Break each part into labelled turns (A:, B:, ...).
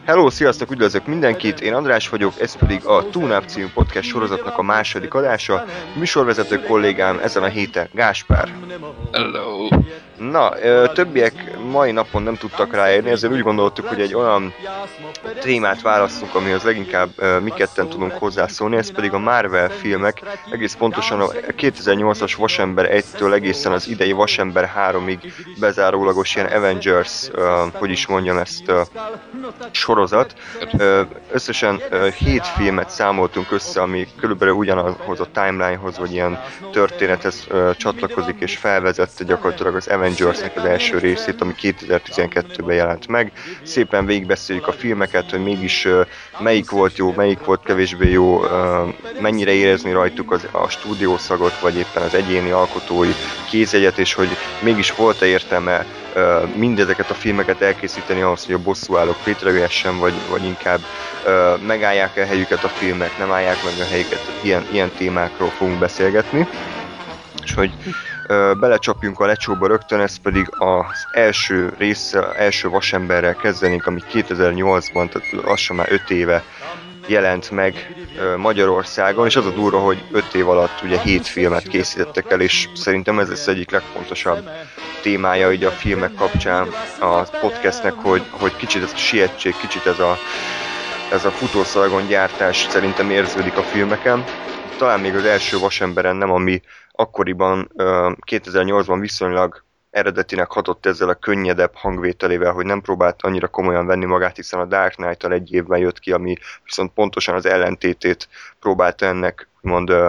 A: Hello, sziasztok, üdvözlök mindenkit, én András vagyok, ez pedig a Túnáp című podcast sorozatnak a második adása. Műsorvezető kollégám ezen a héten Gáspár.
B: Hello.
A: Na, többiek mai napon nem tudtak ráérni, ezért úgy gondoltuk, hogy egy olyan témát választunk, amihoz leginkább mi ketten tudunk hozzászólni, ez pedig a Marvel filmek, egész pontosan a 2008-as Vasember 1-től egészen az idei Vasember 3-ig bezárólagos ilyen Avengers, hogy is mondjam ezt, sorozat. Összesen ö, 7 filmet számoltunk össze, ami körülbelül ugyanahhoz a timelinehoz, vagy ilyen történethez csatlakozik és felvezette gyakorlatilag az Avengersnek az első részét, ami 2012-ben jelent meg. Szépen végigbeszéljük a filmeket, hogy mégis melyik volt jó, melyik volt kevésbé jó, mennyire érezni rajtuk az, a stúdiószagot, vagy éppen az egyéni alkotói kézjegyet, és hogy mégis volt-e értelme mindezeket a filmeket elkészíteni ahhoz, hogy a bosszúállók létrejöhessen, vagy, vagy inkább megállják a helyüket a filmek, nem állják meg a helyüket, ilyen, ilyen témákról fogunk beszélgetni. És hogy belecsapjunk a lecsóba rögtön, ez pedig az első része, első vasemberrel kezdenénk, ami 2008-ban, tehát lassan már 5 éve jelent meg Magyarországon, és az a durva, hogy 5 év alatt ugye 7 filmet készítettek el, és szerintem ez lesz egyik legfontosabb témája így a filmek kapcsán a podcastnek, hogy, hogy kicsit ez a sietség, kicsit ez a, ez a futószalagon gyártás szerintem érződik a filmeken. Talán még az első vasemberen nem, ami akkoriban ö, 2008-ban viszonylag eredetinek hatott ezzel a könnyedebb hangvételével, hogy nem próbált annyira komolyan venni magát, hiszen a Dark Knight-tal egy évben jött ki, ami viszont pontosan az ellentétét próbálta ennek, mond ö,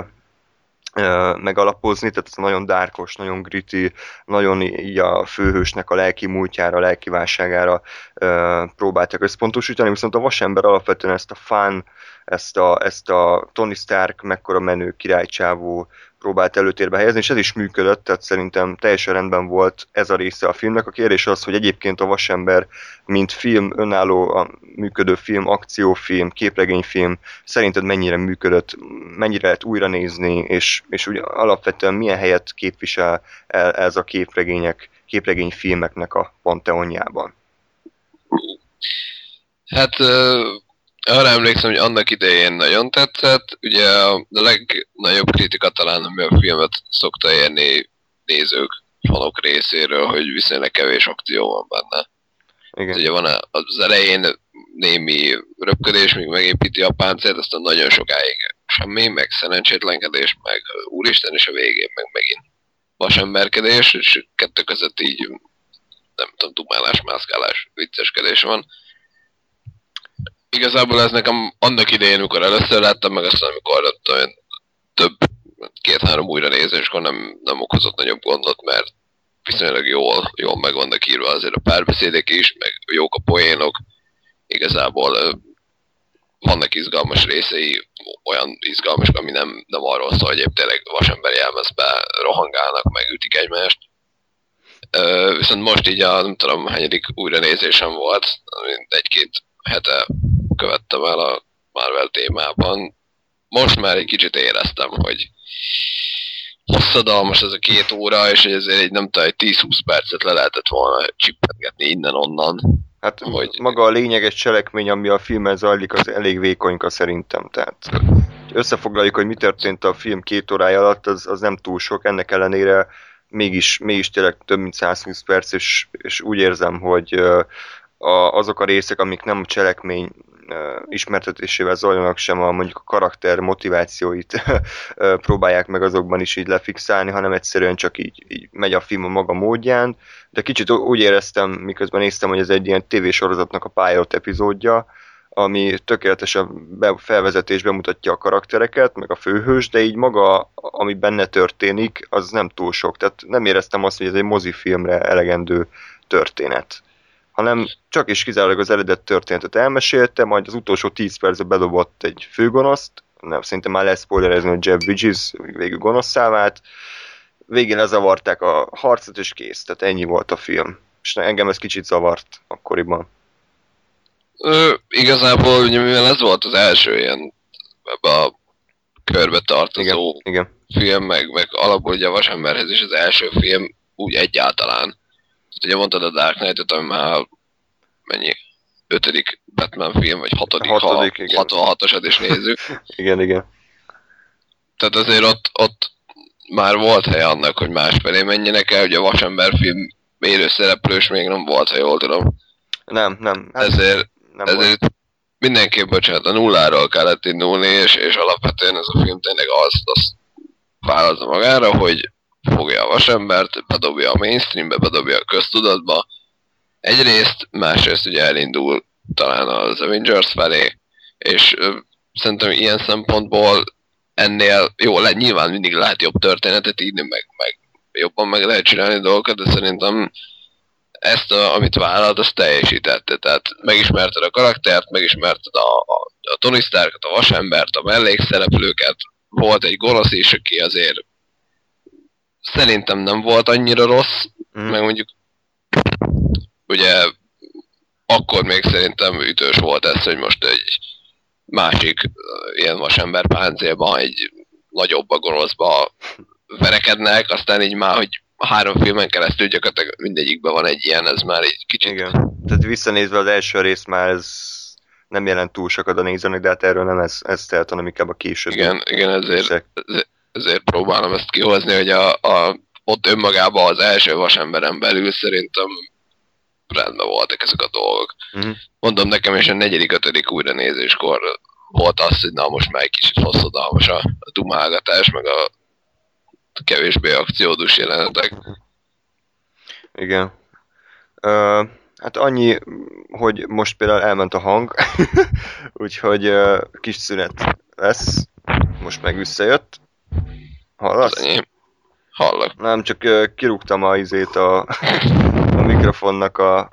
A: ö, megalapozni, tehát ez nagyon dárkos, nagyon gritty, nagyon így a főhősnek a lelki múltjára, a lelki válságára ö, próbáltak összpontosítani, viszont a vasember alapvetően ezt a fun, ezt a, ezt a Tony Stark mekkora menő királycsávó próbált előtérbe helyezni, és ez is működött, tehát szerintem teljesen rendben volt ez a része a filmnek. A kérdés az, hogy egyébként a Vasember, mint film, önálló a működő film, akciófilm, képregényfilm, szerinted mennyire működött, mennyire lehet újra nézni, és, és úgy alapvetően milyen helyet képvisel el ez a képregények, képregényfilmeknek a panteonjában?
B: Hát arra emlékszem, hogy annak idején nagyon tetszett. Ugye a legnagyobb kritika talán, ami a filmet szokta érni nézők, fanok részéről, hogy viszonylag kevés akció van benne.
A: Igen.
B: Ugye van az elején némi röpködés, míg megépíti a páncélt, aztán nagyon sokáig semmi, meg szerencsétlenkedés, meg úristen, és a végén meg megint vasemberkedés, és kettő között így nem tudom, dumálás, mászkálás, vicceskedés van. Igazából ez nekem annak idején, amikor először láttam, meg aztán amikor adtam, én több, két-három újra nézéskor nem, nem okozott nagyobb gondot, mert viszonylag jól, jól meg vannak írva azért a párbeszédek is, meg jók a poénok. Igazából vannak izgalmas részei, olyan izgalmas, ami nem, nem arról szól, hogy épp tényleg vasemberi jelmezbe rohangálnak, meg ütik egymást. Viszont most így a nem tudom hányadik újranézésem volt, egy-két hete követtem el a Marvel témában. Most már egy kicsit éreztem, hogy hosszadalmas ez a két óra, és hogy ezért egy nem tudom, egy 10-20 percet le lehetett volna csipetgetni innen-onnan.
A: Hát
B: Hogy-
A: maga a lényeges cselekmény, ami a filmben zajlik, az elég vékonyka szerintem. Tehát összefoglaljuk, hogy mi történt a film két órája alatt, az, az nem túl sok, ennek ellenére mégis, mégis tényleg több mint 120 perc, és, és úgy érzem, hogy a, azok a részek, amik nem a cselekmény ismertetésével zajlanak, sem a mondjuk a karakter motivációit próbálják meg azokban is így lefixálni, hanem egyszerűen csak így, így megy a film a maga módján, de kicsit úgy éreztem, miközben néztem, hogy ez egy ilyen tévésorozatnak a pilot epizódja, ami tökéletesen be, felvezetés bemutatja a karaktereket, meg a főhős, de így maga, ami benne történik, az nem túl sok. Tehát nem éreztem azt, hogy ez egy mozifilmre elegendő történet hanem csak és kizárólag az eredet történetet elmesélte, majd az utolsó 10 percben bedobott egy főgonoszt, nem, szerintem már lesz spoilerezni, hogy Jeff Bridges végül gonoszszá vált, végén lezavarták a harcot, és kész. Tehát ennyi volt a film. És engem ez kicsit zavart akkoriban.
B: Ö, igazából, ugye, mivel ez volt az első ilyen ebbe a körbe tartozó
A: Igen, igen.
B: film, meg, meg alapból ugye a Vasemberhez is az első film úgy egyáltalán. Ugye mondtad a Dark Knight-ot, ami már mennyi? Ötödik Batman film, vagy hatodik,
A: Hatodik,
B: ha
A: igen.
B: 66-osat is nézzük.
A: Igen, igen.
B: Tehát azért ott, ott már volt hely annak, hogy másfelé menjenek el, ugye a Vasember film élő szereplős még nem volt, ha jól tudom.
A: Nem, nem. Hát
B: Ezért,
A: nem volt.
B: ezért mindenképp, bocsánat, a nulláról kellett indulni, és, és alapvetően ez a film tényleg azt, azt vállalta magára, hogy fogja a vasembert, bedobja a mainstreambe, bedobja a köztudatba. Egyrészt, másrészt ugye elindul talán az Avengers felé, és ö, szerintem ilyen szempontból ennél, jó, le, nyilván mindig lehet jobb történetet írni, meg, meg jobban meg lehet csinálni dolgokat, de szerintem ezt, a, amit vállalt, azt teljesítette. Tehát megismerted a karaktert, megismerted a, a, a Tony Starkot, a vasembert, a mellékszereplőket, volt egy gonosz is, aki azért szerintem nem volt annyira rossz,
A: Mhm.
B: meg mondjuk ugye akkor még szerintem ütős volt ez, hogy most egy másik ö, ilyen vasember páncélban egy nagyobb a gonoszba verekednek, aztán így már, hogy három filmen keresztül gyakorlatilag mindegyikben van egy ilyen, ez már egy kicsit
A: Igen. Tehát visszanézve az első rész már ez nem jelent túl sokat a nézőnek, de hát erről nem ez, ez telt, hanem inkább a később.
B: Igen, igen, ezért, ezért próbálom ezt kihozni, hogy a, a, ott önmagában az első vasemberen belül szerintem rendben voltak ezek a dolgok.
A: Mhm.
B: Mondom nekem, és a negyedik, ötödik újranézéskor volt az, hogy na most már egy kicsit hosszadalmas a, a dumálgatás, meg a kevésbé akciódus jelenetek.
A: Igen. Ö, hát annyi, hogy most például elment a hang, úgyhogy ö, kis szünet lesz. Most meg visszajött.
B: Az
A: Hallasz?
B: enyém. Hallak.
A: Nem, csak kirúgtam a izét a, a mikrofonnak a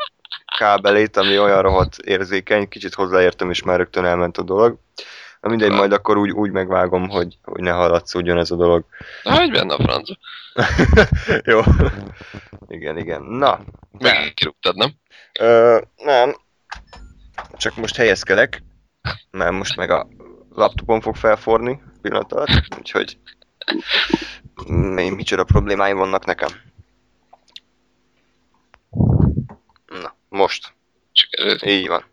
A: kábelét, ami olyan rohadt érzékeny, kicsit hozzáértem, és már rögtön elment a dolog. Na mindegy, majd akkor úgy, úgy megvágom, hogy, hogy ne hallatszódjon ez a dolog.
B: Na, hogy benne a franc?
A: Jó. Igen, igen. Na,
B: Meg kirúgtad, nem?
A: Ö, nem. Csak most helyezkedek, mert most meg a laptopon fog felforni pillanat úgyhogy mi, micsoda problémáim vannak nekem. Na, most.
B: Sikerült.
A: Így van.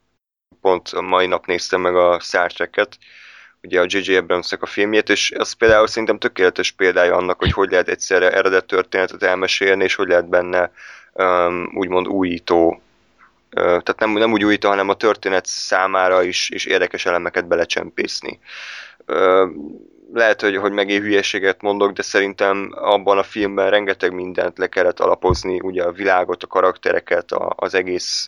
A: Pont a mai nap néztem meg a Star Trek-et, ugye a J.J. abrams a filmjét, és az például szerintem tökéletes példája annak, hogy hogy lehet egyszerre eredet történetet elmesélni, és hogy lehet benne um, úgymond újító, ö, tehát nem, nem úgy újító, hanem a történet számára is, is érdekes elemeket belecsempészni. Lehet, hogy, hogy megint hülyeséget mondok, de szerintem abban a filmben rengeteg mindent le kellett alapozni, ugye a világot, a karaktereket, a, az egész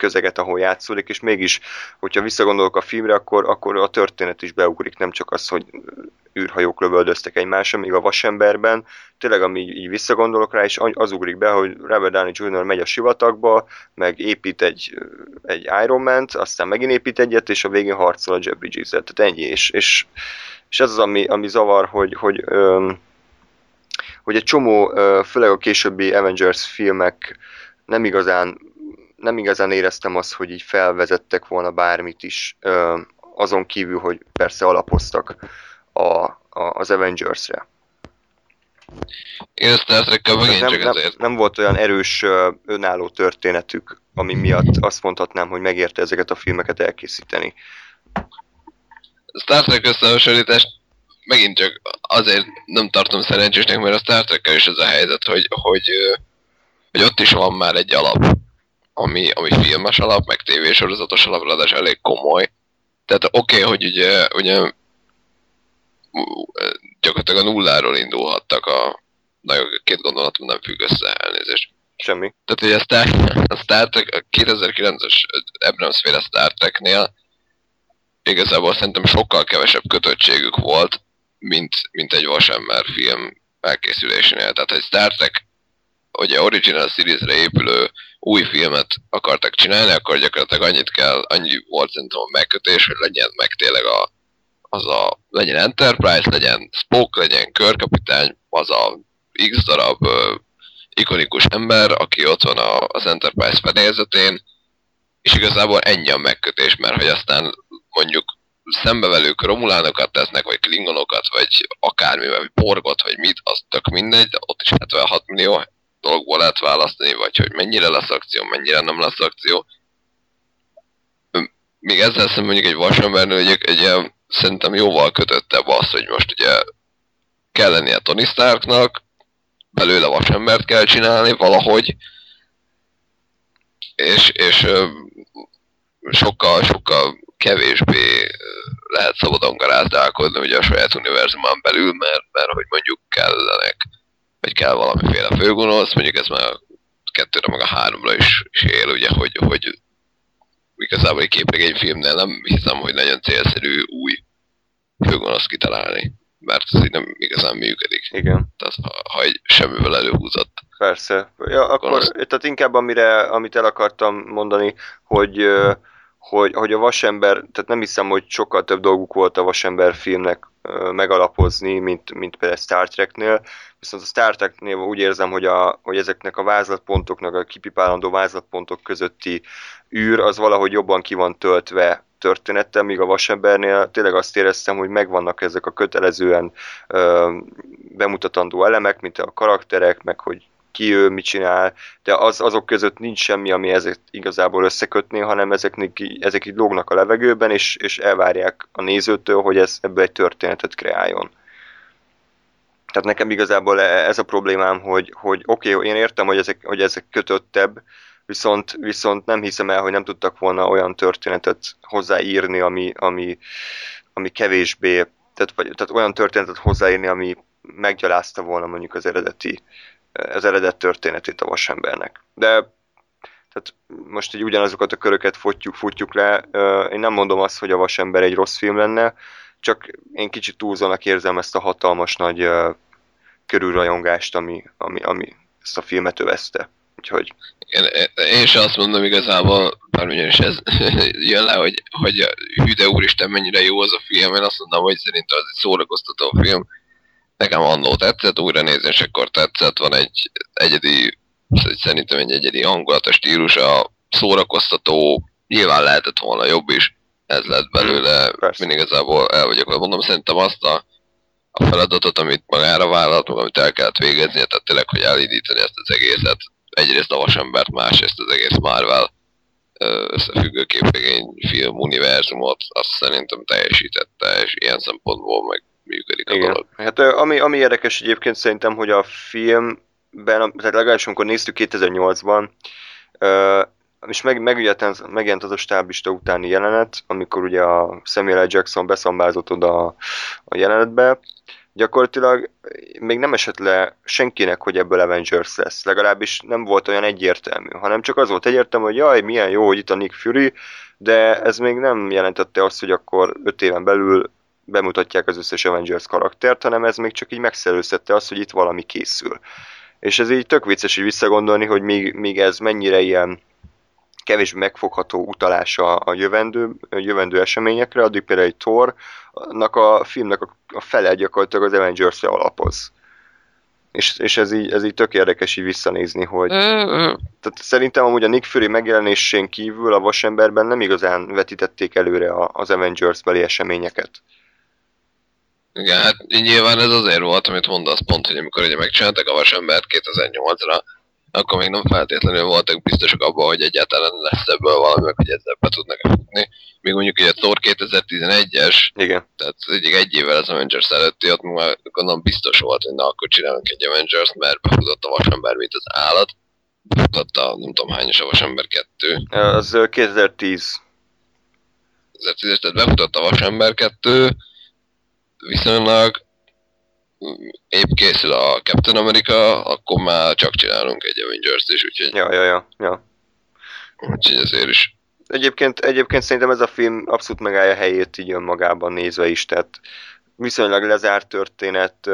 A: közeget, ahol játszódik, és mégis, hogyha visszagondolok a filmre, akkor, akkor a történet is beugrik, nem csak az, hogy űrhajók lövöldöztek egymásra, míg a vasemberben, tényleg, ami így, visszagondolok rá, és az ugrik be, hogy Robert Downey Jr. megy a sivatagba, meg épít egy, egy Iron Man-t, aztán megint épít egyet, és a végén harcol a Jeff Bridges-el. Tehát ennyi, és, és, és ez az, ami, ami zavar, hogy, hogy, öm, hogy egy csomó, főleg a későbbi Avengers filmek nem igazán nem igazán éreztem azt, hogy így felvezettek volna bármit is, azon kívül, hogy persze alapoztak a, a, az Avengers-re.
B: Én Trek-kel megint
A: nem,
B: csak
A: nem,
B: ezért.
A: nem volt olyan erős önálló történetük, ami miatt azt mondhatnám, hogy megérte ezeket a filmeket elkészíteni.
B: Star Trek összehasonlítást megint csak azért nem tartom szerencsésnek, mert a Star trek is ez a helyzet, hogy, hogy, hogy ott is van már egy alap, ami, ami filmes alap, meg tévésorozatos alap, ráadásul elég komoly. Tehát oké, okay, hogy ugye, ugye gyakorlatilag a nulláról indulhattak a... Na jó, két gondolatom nem függ össze, elnézést.
A: Semmi.
B: Tehát ugye a Star, a Star Trek, a 2009-es Abrams féle Star Treknél igazából szerintem sokkal kevesebb kötöttségük volt, mint, mint egy Vasember film elkészülésénél. Tehát egy Star Trek, ugye original series-re épülő új filmet akartak csinálni, akkor gyakorlatilag annyit kell, annyi volt szerintem a megkötés, hogy legyen meg tényleg a, az a, legyen Enterprise, legyen Spock, legyen körkapitány, az a X darab ö, ikonikus ember, aki ott van a, az Enterprise fedélzetén, és igazából ennyi a megkötés, mert hogy aztán mondjuk szembevelők romulánokat tesznek, vagy klingonokat, vagy akármi, vagy porgot, vagy mit, az tök mindegy, ott is 76 millió dologból lehet választani, vagy hogy mennyire lesz akció, mennyire nem lesz akció. Még ezzel szemben mondjuk egy vasembernél egy, egy ilyen, szerintem jóval kötöttebb az, hogy most ugye kell lennie Tony Starknak, belőle vasembert kell csinálni valahogy, és, és sokkal, sokkal kevésbé lehet szabadon garázdálkodni ugye a saját univerzumán belül, mert, mert hogy mondjuk kellenek, vagy kell valamiféle főgonosz, mondjuk ez már a kettőre meg a háromra is, is él, ugye, hogy, hogy igazából egy képregényfilmnél nem hiszem, hogy nagyon célszerű új főgonosz kitalálni, mert ez így nem igazán működik.
A: Igen.
B: Tehát ha, ha egy semmivel előhúzott.
A: Persze. Ja, akkor, gonosz. tehát inkább amire, amit el akartam mondani, hogy hogy, hogy a Vasember, tehát nem hiszem, hogy sokkal több dolguk volt a Vasember filmnek megalapozni, mint, mint például Star Treknél, viszont a Star Treknél úgy érzem, hogy, a, hogy ezeknek a vázlatpontoknak, a kipipálandó vázlatpontok közötti űr az valahogy jobban ki van töltve történettel, míg a Vasembernél tényleg azt éreztem, hogy megvannak ezek a kötelezően ö, bemutatandó elemek, mint a karakterek, meg hogy ki ő, mit csinál, de az, azok között nincs semmi, ami ezeket igazából összekötné, hanem ezek, ezek így lógnak a levegőben, és, és elvárják a nézőtől, hogy ez ebből egy történetet kreáljon. Tehát nekem igazából e, ez a problémám, hogy, hogy oké, okay, én értem, hogy ezek, hogy ezek kötöttebb, viszont, viszont nem hiszem el, hogy nem tudtak volna olyan történetet hozzáírni, ami, ami, ami kevésbé, tehát, vagy, tehát olyan történetet hozzáírni, ami meggyalázta volna mondjuk az eredeti az eredet történetét a vasembernek. De tehát most így ugyanazokat a köröket futjuk, futjuk le. Én nem mondom azt, hogy a vasember egy rossz film lenne, csak én kicsit túlzónak érzem ezt a hatalmas nagy körülrajongást, ami, ami, ami ezt a filmet övezte. Úgyhogy...
B: Én, én is azt mondom igazából, bármilyen is ez jön le, hogy, hogy hű de úristen mennyire jó az a film, én azt mondom, hogy szerintem az egy szórakoztató film, nekem annó tetszett, újra nézésekor tetszett, van egy egyedi, szerintem egy egyedi hangulat, a stílusa, szórakoztató, nyilván lehetett volna jobb is, ez lett belőle, Persze. én igazából el vagyok. Mondom, szerintem azt a, a feladatot, amit magára vállalt, meg amit el kellett végezni, tehát tényleg, hogy elindítani ezt az egészet, egyrészt a vasembert, másrészt az egész Marvel összefüggő képregény film univerzumot, azt szerintem teljesítette, és ilyen szempontból meg működik a Igen. dolog.
A: Hát ami, ami érdekes egyébként szerintem, hogy a filmben, tehát legalábbis amikor néztük 2008-ban, és meg, megjelent, megjelent az a stábista utáni jelenet, amikor ugye a Samuel L. Jackson beszambázott oda a, a jelenetbe, gyakorlatilag még nem esett le senkinek, hogy ebből Avengers lesz. Legalábbis nem volt olyan egyértelmű, hanem csak az volt egyértelmű, hogy jaj, milyen jó, hogy itt a Nick Fury, de ez még nem jelentette azt, hogy akkor öt éven belül bemutatják az összes Avengers karaktert, hanem ez még csak így megszerőztette azt, hogy itt valami készül. És ez így tök vicces így visszagondolni, hogy még, még ez mennyire ilyen kevésbé megfogható utalása a jövendő, a jövendő eseményekre, addig például egy Thor-nak a filmnek a, a fele gyakorlatilag az Avengers-re alapoz. És, és ez, így, ez így tök érdekes így visszanézni, hogy tehát szerintem amúgy a Nick Fury megjelenésén kívül a Vasemberben nem igazán vetítették előre az Avengers beli eseményeket.
B: Igen, hát nyilván ez azért volt, amit mondasz pont, hogy amikor ugye megcsináltak a Vasembert 2008-ra, akkor még nem feltétlenül voltak biztosak abban, hogy egyáltalán lesz ebből valami, meg hogy ezzel be tudnak futni. Még mondjuk ugye a Thor 2011-es,
A: Igen.
B: tehát egyik egy évvel az Avengers előtti, ott már gondolom biztos volt, hogy na akkor csinálunk egy Avengers, mert befutott a Vasember, mint az állat. Befutott a nem tudom hányos a Vasember 2.
A: Az 2010.
B: 2010, tehát befutott a Vasember 2, viszonylag épp készül a Captain America, akkor már csak csinálunk egy Avengers-t is, úgyhogy...
A: Ja, ja, ja, ja.
B: Úgyhogy ezért is.
A: Egyébként, egyébként szerintem ez a film abszolút megállja helyét így önmagában nézve is, tehát viszonylag lezárt történet,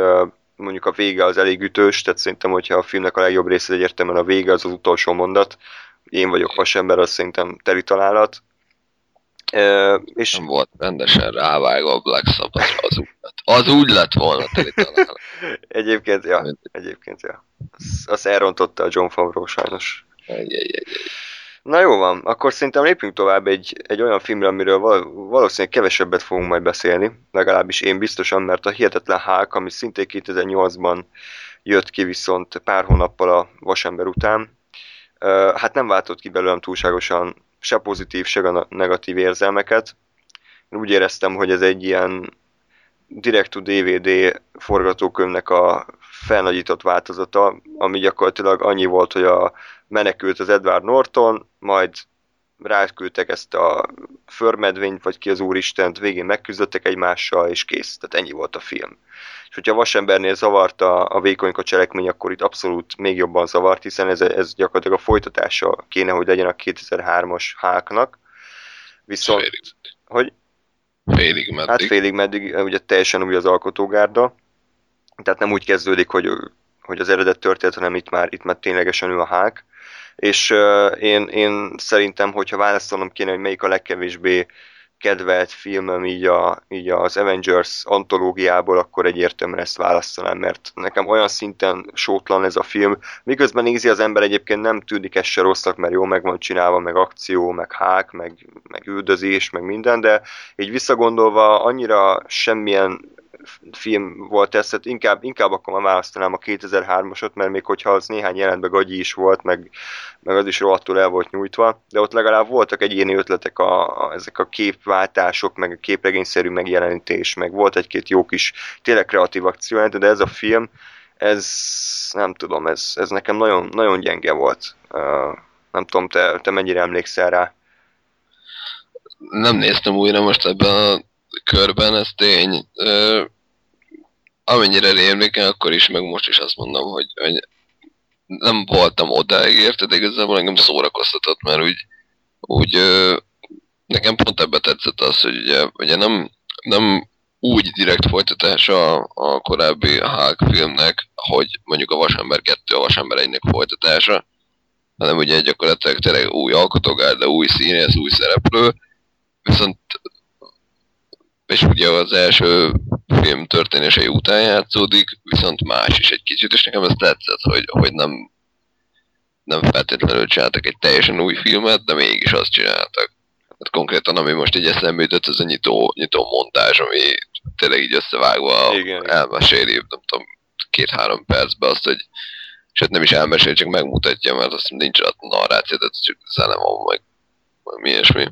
A: mondjuk a vége az elég ütős, tehát szerintem, hogyha a filmnek a legjobb része egyértelműen a vége, az az utolsó mondat, én vagyok vasember, az szerintem teli találat, Ö, és
B: Nem volt rendesen rávágva a Black Sabbath, az úgy lett, az úgy lett volna teli
A: egyébként, ja, egyébként, ja. Azt, azt elrontotta a John Favreau sajnos.
B: Egy, egy, egy.
A: Na jó van, akkor szerintem lépjünk tovább egy, egy olyan filmre, amiről val- valószínűleg kevesebbet fogunk majd beszélni, legalábbis én biztosan, mert a Hihetetlen Hulk, ami szintén 2008-ban jött ki viszont pár hónappal a Vasember után, hát nem váltott ki belőlem túlságosan se pozitív, se negatív érzelmeket. Én úgy éreztem, hogy ez egy ilyen direct to DVD forgatókönyvnek a felnagyított változata, ami gyakorlatilag annyi volt, hogy a menekült az Edward Norton, majd ráküldtek ezt a förmedvényt, vagy ki az úristent, végén megküzdöttek egymással, és kész. Tehát ennyi volt a film. És hogyha a Vasembernél zavarta a vékonyka cselekmény, akkor itt abszolút még jobban zavart, hiszen ez, ez gyakorlatilag a folytatása kéne, hogy legyen a 2003-as háknak. Viszont,
B: Félig,
A: hogy
B: félig meddig.
A: Hát félig meddig ugye teljesen új az alkotógárda, tehát nem úgy kezdődik, hogy, hogy az eredet történet, hanem itt már, itt már ténylegesen ő a hák. És én, én szerintem, hogyha választanom kéne, hogy melyik a legkevésbé kedvelt filmem így, a, így az Avengers antológiából, akkor egyértelműen ezt választanám, mert nekem olyan szinten sótlan ez a film. Miközben nézi az ember egyébként nem tűnik ez se rosszak, mert jó meg van csinálva, meg akció, meg hák, meg, meg üldözés, meg minden, de így visszagondolva annyira semmilyen film volt ez, tehát inkább, inkább akkor már választanám a 2003-asot, mert még hogyha az néhány jelentben gagyi is volt, meg, meg az is rohadtul el volt nyújtva, de ott legalább voltak egyéni ötletek, a, a, ezek a képváltások, meg a képregényszerű megjelenítés, meg volt egy-két jó kis, tényleg kreatív akció, de ez a film, ez nem tudom, ez, ez nekem nagyon, nagyon gyenge volt. Uh, nem tudom, te, te mennyire emlékszel rá?
B: Nem néztem újra most ebben a körben, ez tény. Ö, amennyire rémléken, akkor is, meg most is azt mondom, hogy, hogy nem voltam odáig érte, de igazából engem szórakoztatott, mert úgy, úgy ö, nekem pont ebbe tetszett az, hogy ugye, ugye nem, nem úgy direkt folytatása a, a korábbi Hulk filmnek, hogy mondjuk a Vasember 2 a Vasember 1-nek folytatása, hanem ugye gyakorlatilag tényleg új alkotógárda, új színész, új szereplő, viszont és ugye az első film történései után játszódik, viszont más is egy kicsit, és nekem ez tetszett, hogy, hogy nem, nem feltétlenül csináltak egy teljesen új filmet, de mégis azt csináltak. Hát konkrétan, ami most így eszembe jutott, ez a nyitó, nyitó montázs, ami tényleg így összevágva
A: Igen,
B: elmeséli, nem tudom, két-három percben azt, hogy sőt nem is elmesél, csak megmutatja, mert azt nincs a narráció, tehát csak zene van, meg, meg mi ilyesmi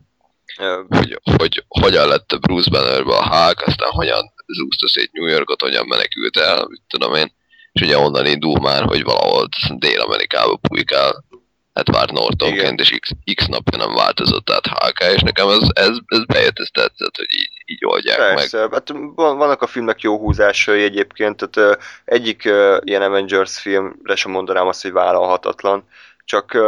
B: hogy, hogy hogyan lett a Bruce Bannerbe a Hulk, aztán hogyan zúzta szét New Yorkot, hogyan menekült el, mit tudom én, és ugye onnan indul már, hogy valahol Dél-Amerikába pulykál Edward Nortonként, és X, X napja nem változott át Hulk, és nekem ez, ez, ez bejött, ez tetszett, hogy így, így oldják meg.
A: Persze, hát van, vannak a filmnek jó húzásai egyébként, tehát egyik ilyen Avengers filmre sem mondanám azt, hogy vállalhatatlan, csak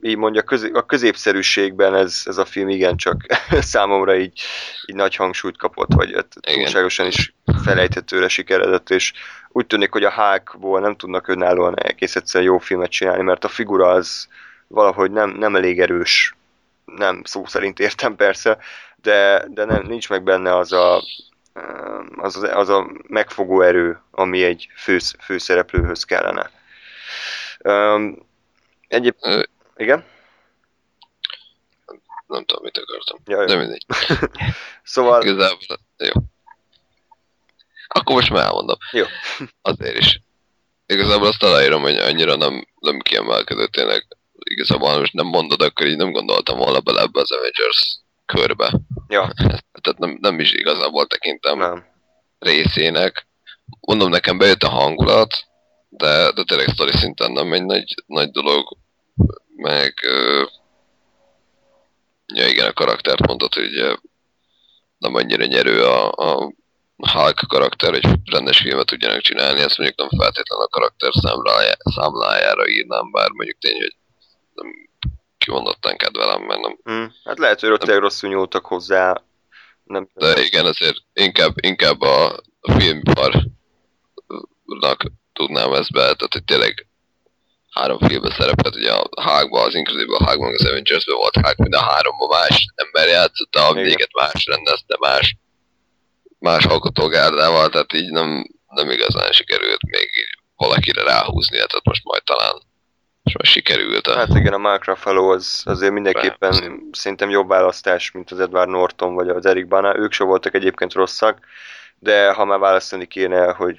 A: így mondja, közé, a középszerűségben ez, ez a film igencsak számomra így, így nagy hangsúlyt kapott, vagy
B: Igen.
A: túlságosan is felejthetőre sikeredett, és úgy tűnik, hogy a Hulkból nem tudnak önállóan egész egyszerűen jó filmet csinálni, mert a figura az valahogy nem, nem elég erős, nem szó szerint értem persze, de, de nem, nincs meg benne az a, az, az, az a megfogó erő, ami egy fő, főszereplőhöz kellene. Um, egyéb...
B: Ö,
A: Igen?
B: Nem tudom, mit akartam.
A: Ja, jó.
B: De mindegy.
A: Szóval,
B: Igazából, jó. Akkor most már elmondom.
A: jó.
B: Azért is. Igazából azt aláírom, hogy annyira nem, nem kiemelkedett tényleg. Igazából ha most nem mondod, akkor így nem gondoltam volna bele ebbe az Avengers körbe.
A: Ja,
B: Tehát nem, nem is igazából tekintem
A: nem.
B: részének. Mondom, nekem bejött a hangulat, de, de tényleg sztori szinten nem egy nagy, nagy dolog, meg ja igen, a karaktert mondtad, hogy ugye nem annyira nyerő a, a Hulk karakter, hogy rendes filmet tudjanak csinálni, ezt mondjuk nem feltétlenül a karakter számlájá, számlájára írnám, bár mondjuk tény, hogy nem kimondottan kedvelem, mert nem,
A: Hm. Hát lehet, hogy ott tényleg rosszul nyúltak hozzá. Nem,
B: de igen, azért inkább, inkább a, a filmiparnak tudnám ezt be, tehát hogy tényleg három filmben szerepelt, ugye a Hágban, az Incredible Hágban, az avengers volt Hág, mind a háromban más ember játszotta, a véget más rendezte, más, más alkotógárdával, tehát így nem, nem igazán sikerült még így valakire ráhúzni, tehát most majd talán és most sikerült.
A: Hát igen, a Mark Ruffalo az azért mindenképpen Rá, szerintem jobb választás, mint az Edward Norton vagy az Eric Bana. Ők sem voltak egyébként rosszak, de ha már választani kéne, hogy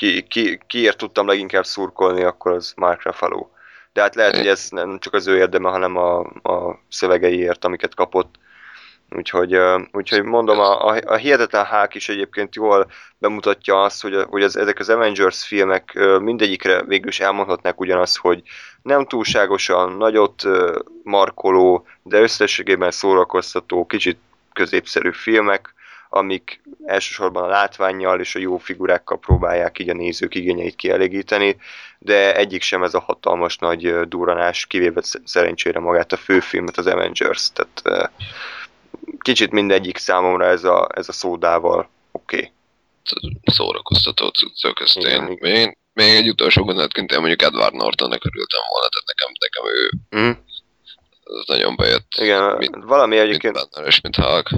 A: ki, ki, kiért tudtam leginkább szurkolni, akkor az Mark Ruffalo. De hát lehet, hogy ez nem csak az ő érdeme, hanem a, a szövegeiért, amiket kapott. Úgyhogy, úgyhogy mondom, a, a, a Hihetetlen Hák is egyébként jól bemutatja azt, hogy, hogy az, ezek az Avengers filmek mindegyikre végül is elmondhatnák ugyanazt, hogy nem túlságosan nagyot markoló, de összességében szórakoztató, kicsit középszerű filmek, amik elsősorban a látványjal és a jó figurákkal próbálják így a nézők igényeit kielégíteni, de egyik sem ez a hatalmas nagy duranás, kivéve szerencsére magát a főfilmet, az Avengers, tehát kicsit mindegyik számomra ez a, ez a szódával oké. Okay.
B: Szórakoztató cuccok, ezt én, én, még egy utolsó gondolatként én mondjuk Edward Nortonnak örültem volna, tehát nekem, nekem ő mm. ez nagyon bejött.
A: Igen, mint, valami egyébként...
B: Mint Banner és mint Hulk.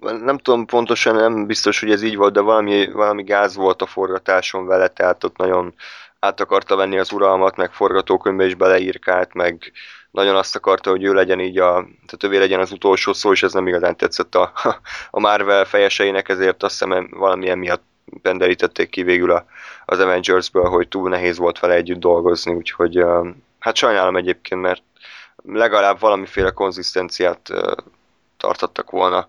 A: Nem tudom pontosan, nem biztos, hogy ez így volt, de valami, valami gáz volt a forgatáson vele, tehát ott nagyon át akarta venni az uralmat, meg forgatókönyvbe is beleírkált, meg nagyon azt akarta, hogy ő legyen így a, tehát ővé legyen az utolsó szó, és ez nem igazán tetszett a, a Marvel fejeseinek, ezért azt hiszem valamilyen miatt penderítették ki végül a, az Avengers-ből, hogy túl nehéz volt vele együtt dolgozni, úgyhogy hát sajnálom egyébként, mert legalább valamiféle konzisztenciát tartottak volna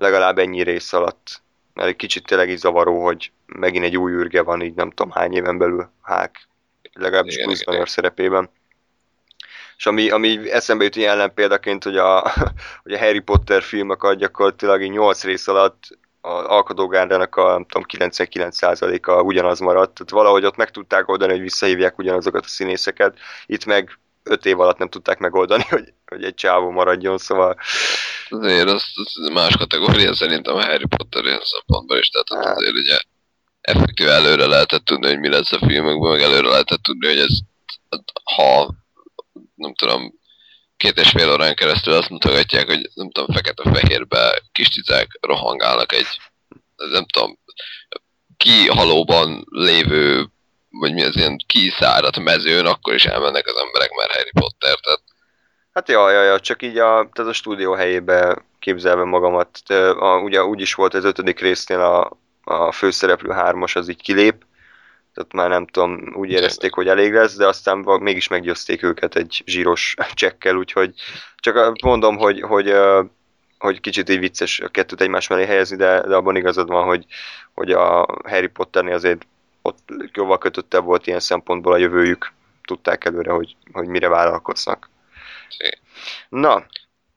A: legalább ennyi rész alatt, mert egy kicsit tényleg így zavaró, hogy megint egy új űrge van, így nem tudom hány éven belül hák, legalábbis Bruce Banner szerepében. És ami, ami eszembe jut ilyen példaként, hogy a, hogy a Harry Potter filmek gyakorlatilag 8 rész alatt az alkotógárdának a nem tudom, 99%-a ugyanaz maradt. Tehát valahogy ott meg tudták oldani, hogy visszahívják ugyanazokat a színészeket. Itt meg 5 év alatt nem tudták megoldani, hogy, hogy egy csávó maradjon, szóval...
B: Azért az, az más kategória szerintem a Harry Potter ilyen szempontból is, tehát hát. azért ugye effektív előre lehetett tudni, hogy mi lesz a filmekben, meg előre lehetett tudni, hogy ez ha nem tudom, két és fél órán keresztül azt mutogatják, hogy nem tudom, fekete-fehérbe kis cicák rohangálnak egy, nem tudom, kihalóban lévő, vagy mi az ilyen kiszáradt mezőn, akkor is elmennek az emberek már Harry Potter, tehát
A: Hát ja, ja, ja, csak így a, tehát a stúdió helyébe képzelve magamat. A, ugye úgy is volt az ötödik résznél a, a főszereplő hármas, az így kilép, tehát már nem tudom, úgy érezték, hogy elég lesz, de aztán mégis meggyőzték őket egy zsíros csekkel, úgyhogy csak mondom, hogy, hogy, hogy kicsit így vicces a kettőt egymás mellé helyezni, de, de abban igazad van, hogy, hogy a Harry Potternél azért ott jóval kötöttebb volt ilyen szempontból a jövőjük, tudták előre, hogy, hogy mire vállalkoznak. Na,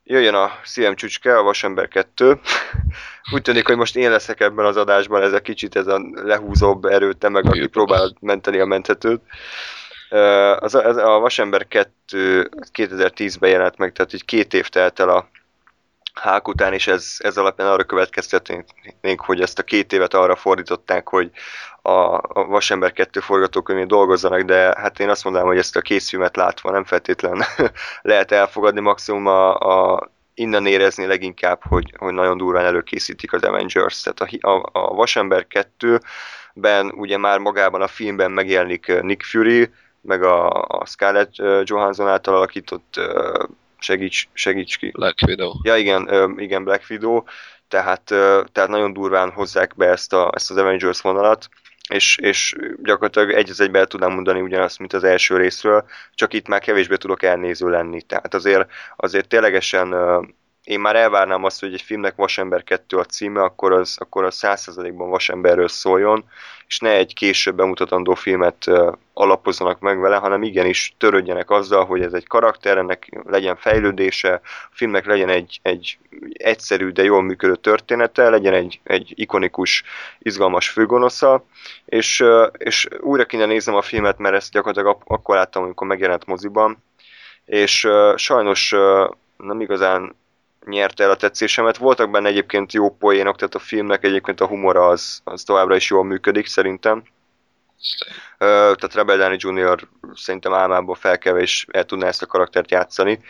A: jöjjön a szívem csücske, a Vasember 2. Úgy tűnik, hogy most én leszek ebben az adásban, ez a kicsit ez a lehúzóbb erőt, meg aki próbál menteni a menthetőt. Az, az, a Vasember 2 2010-ben jelent meg, tehát így két év telt el a hák után, és ez, ez alapján arra következtetnénk, hogy ezt a két évet arra fordították, hogy a, a Vasember 2 forgatókönyvén dolgozzanak, de hát én azt mondanám, hogy ezt a készfilmet látva nem feltétlen lehet elfogadni, maximum a, a innen érezni leginkább, hogy, hogy nagyon durván előkészítik az Avengers. Tehát a, a, a Vasember 2-ben ugye már magában a filmben megjelenik Nick Fury, meg a, a Scarlett Johansson által alakított segíts, segíts ki.
B: Black Widow.
A: Ja igen, igen Black Widow, tehát, tehát nagyon durván hozzák be ezt, a, ezt az Avengers vonalat, és, és gyakorlatilag egy az egyben el tudnám mondani ugyanazt, mint az első részről, csak itt már kevésbé tudok elnéző lenni. Tehát azért, azért ténylegesen én már elvárnám azt, hogy egy filmnek Vasember 2 a címe, akkor az, akkor az 100%-ban Vasemberről szóljon, és ne egy később bemutatandó filmet alapozzanak meg vele, hanem igenis törődjenek azzal, hogy ez egy karakter, ennek legyen fejlődése, a filmnek legyen egy, egy egyszerű, de jól működő története, legyen egy, egy ikonikus, izgalmas főgonosza, és, és újra kéne néznem a filmet, mert ezt gyakorlatilag akkor láttam, amikor megjelent moziban, és sajnos nem igazán nyerte el a tetszésemet. Voltak benne egyébként jó poénok, tehát a filmnek egyébként a humora az, az továbbra is jól működik szerintem. Ö, tehát Rebel Downey Jr. szerintem álmából felkelve és el tudná ezt a karaktert játszani.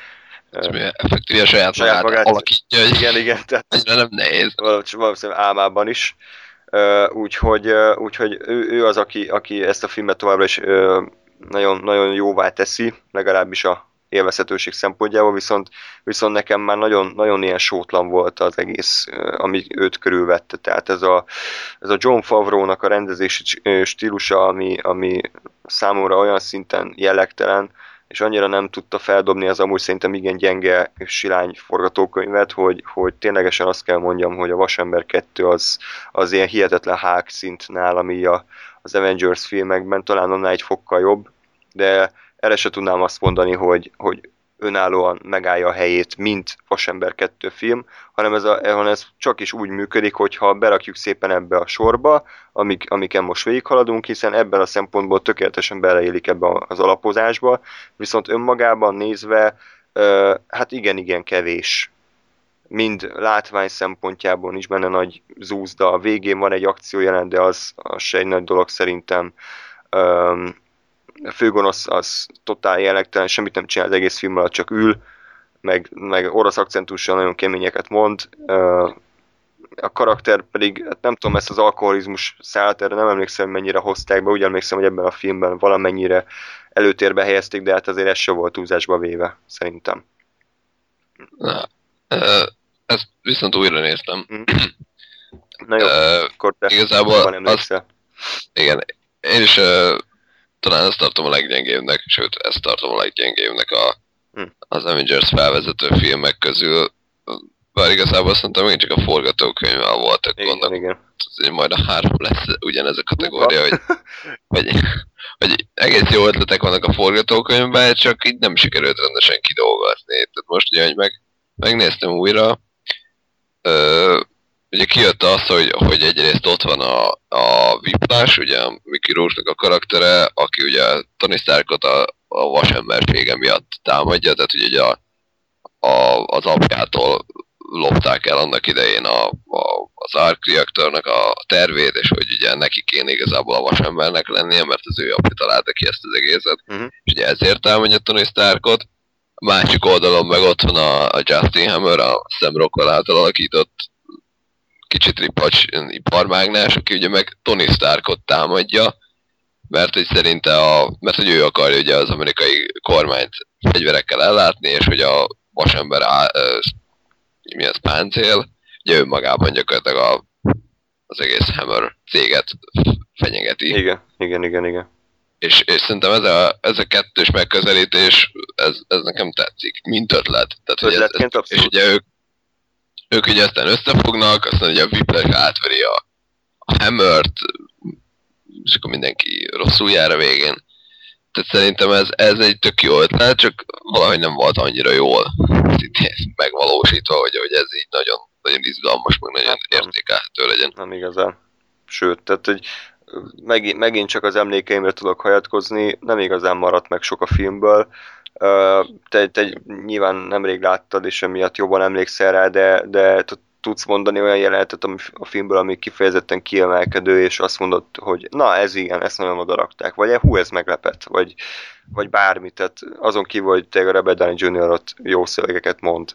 B: Effektíve saját,
A: Saját
B: magát,
A: magát.
B: alakítja, hogy
A: Igen, igen, tehát
B: annyira nem nehéz.
A: valószínűleg álmában is. Úgyhogy, úgyhogy ő, ő az, aki, aki ezt a filmet továbbra is nagyon, nagyon jóvá teszi, legalábbis a élvezhetőség szempontjából, viszont, viszont nekem már nagyon, nagyon ilyen sótlan volt az egész, ami őt körülvette. Tehát ez a, ez a John Favreau-nak a rendezési stílusa, ami, ami számomra olyan szinten jellegtelen, és annyira nem tudta feldobni az amúgy szerintem igen gyenge silány forgatókönyvet, hogy, hogy ténylegesen azt kell mondjam, hogy a Vasember 2 az, az ilyen hihetetlen hák szint nálam így a, az Avengers filmekben, talán annál egy fokkal jobb, de erre se tudnám azt mondani, hogy, hogy önállóan megállja a helyét, mint Vasember 2 film, hanem ez, a, hanem ez csak is úgy működik, hogyha berakjuk szépen ebbe a sorba, amik, amiken most végighaladunk, hiszen ebben a szempontból tökéletesen beleélik ebbe az alapozásba, viszont önmagában nézve, hát igen-igen kevés. Mind látvány szempontjából nincs benne nagy zúzda, a végén van egy akció jelent, de az, az se egy nagy dolog szerintem. Öm, a főgonosz az totál jellegtelen, semmit nem csinál az egész film alatt, csak ül, meg, meg orosz akcentussal nagyon keményeket mond. A karakter pedig, hát nem tudom, ezt az alkoholizmus szállat, erre nem emlékszem, mennyire hozták be, úgy emlékszem, hogy ebben a filmben valamennyire előtérbe helyezték, de hát azért ez se volt túlzásba véve, szerintem.
B: Na, ezt viszont újra néztem.
A: Na jó, akkor te
B: igazából az-
A: emlékszel.
B: Igen, én is uh, talán ezt tartom a leggyengébbnek, sőt, ezt tartom a leggyengébbnek a,
A: Hm.
B: az Avengers felvezető filmek közül. Bár igazából szerintem még csak a forgatókönyvvel voltak
A: Igen,
B: gondok,
A: igen.
B: majd a három lesz ugyanez a kategória, hogy, hogy, hogy egész jó ötletek vannak a forgatókönyvben, csak így nem sikerült rendesen kidolgozni. Tehát most ugye, hogy meg, megnéztem újra, ö, ugye kijött az, hogy, hogy egyrészt ott van a, a Viplás, ugye Mickey Rourke-nak a karaktere, aki ugye Tony Starkot a, a vasembersége miatt támadja, tehát ugye a, a, az apjától lopták el annak idején a, a, az Arc Reactornak a tervét, és hogy ugye neki kéne igazából a vasembernek lennie, mert az ő apja találta ki ezt az egészet,
A: Mhm.
B: és ugye ezért támadja Tony Starkot. A másik oldalon meg ott van a, a Justin Hammer, a Sam Rockwell által alakított kicsit ripacs iparmágnás, aki ugye meg Tony Starkot támadja, mert hogy szerinte a, mert hogy ő akarja ugye az amerikai kormányt fegyverekkel ellátni, és hogy a vasember á, mi az páncél, ugye önmagában gyakorlatilag a, az egész Hammer céget fenyegeti.
A: Igen, igen, igen, igen.
B: És, és szerintem ez a, ez a kettős megközelítés, ez, ez nekem tetszik, mint ötlet. Tehát, hogy ez, ez,
A: Ötletként
B: és
A: abszolút.
B: ugye ők, ők ugye aztán összefognak, aztán ugye a Whiplash átveri a, a Hammert, és akkor mindenki rosszul jár a végén. Tehát szerintem ez, ez egy tök jó ötlet, csak valahogy nem volt annyira jól szintén megvalósítva, hogy, hogy ez így nagyon, nagyon izgalmas, meg nagyon
A: Hát
B: értékelhető legyen.
A: Nem igazán. Sőt, tehát, hogy megint, megint csak az emlékeimre tudok hajatkozni, nem igazán maradt meg sok a filmből. Te, te nyilván nemrég láttad, és emiatt jobban emlékszel rá, de, de tudsz mondani olyan jelenetet ami a filmből, ami kifejezetten kiemelkedő, és azt mondod, hogy na ez igen, ezt nagyon odarakták, vagy hú, ez meglepett, vagy, vagy bármi, tehát azon kívül, hogy tényleg a Rebel Downey Jr. ott jó szövegeket mond.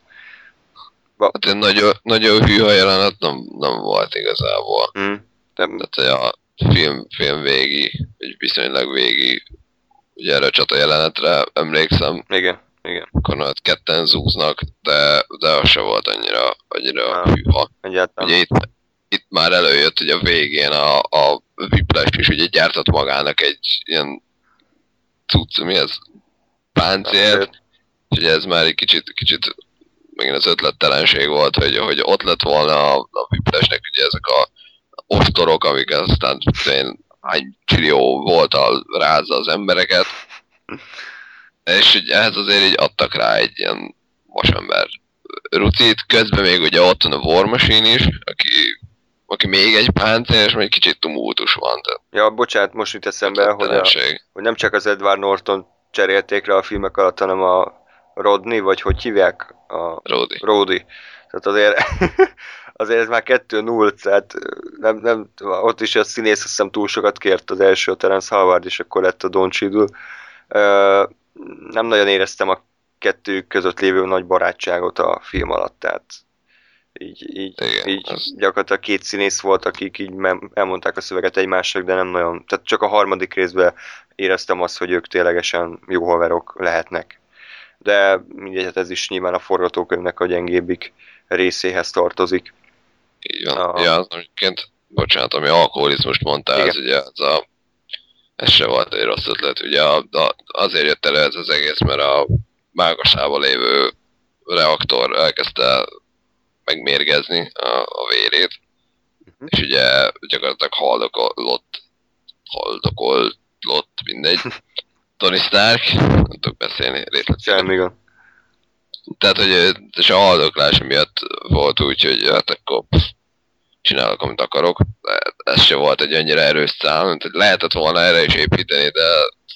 B: Hát egy nagyon, nagyon hűha jelenet nem, nem volt igazából.
A: Hm? Nem,
B: Tehát, a film, film végi, egy viszonylag végi, ugye erre a csata jelenetre emlékszem,
A: igen, igen,
B: akkor ott ketten zúznak, de, de az se volt annyira, annyira
A: Nem.
B: hűha.
A: egyáltalán.
B: Ugye itt, itt már előjött, hogy a végén a, a Whiplash is ugye gyártott magának egy ilyen cucc, mi ez? Páncélt, ugye ez már egy kicsit, kicsit megint az ötlettelenség volt, hogy, hogy ott lett volna a, a Whiplashnek ugye ezek a ostorok, amik aztán én hány csillió volt a rázza az embereket, és ugye ehhez azért így adtak rá egy ilyen vasember rucit, közben még ugye ott van a War Machine is, aki, aki még egy páncél, és még kicsit tumultus van, tehát
A: Ja, bocsánat, most jut eszembe, hogy, a, hogy nem csak az Edward Norton cserélték rá a filmek alatt, hanem a Rodney, vagy hogy hívják? A
B: Ródi.
A: Rodi. Tehát azért, azért ez már 2-0, tehát nem, nem, ott is a színész azt hiszem túl sokat kért az első Terence Howard, és akkor lett a Don Cheadle. Nem nagyon éreztem a kettő között lévő nagy barátságot a film alatt, tehát így, így, Igen, így az... gyakorlatilag két színész volt, akik így elmondták a szöveget egymásnak, de nem nagyon, tehát csak a harmadik részben éreztem azt, hogy ők ténylegesen jó haverok lehetnek. De mindegy, hát ez is nyilván a forgatókönyvnek a gyengébbik részéhez tartozik.
B: Így van. A... Ja, az amikként, bocsánat, ami alkoholizmust mondtál, ez ugye az a ez se volt egy rossz ötlet, ugye a, a, azért jött elő ez az egész, mert a mágasában lévő reaktor elkezdte megmérgezni a, a vérét, uh-huh. és ugye gyakorlatilag haldokolott, haldokolott, mindegy, Tony Stark, nem tudok beszélni részletesen.
A: Semmi gond.
B: Tehát, hogy és a haldoklás miatt volt úgy, hogy hát akkor pff, csinálok, amit akarok. De ez se volt egy annyira erős szám, tehát lehetett volna erre is építeni, de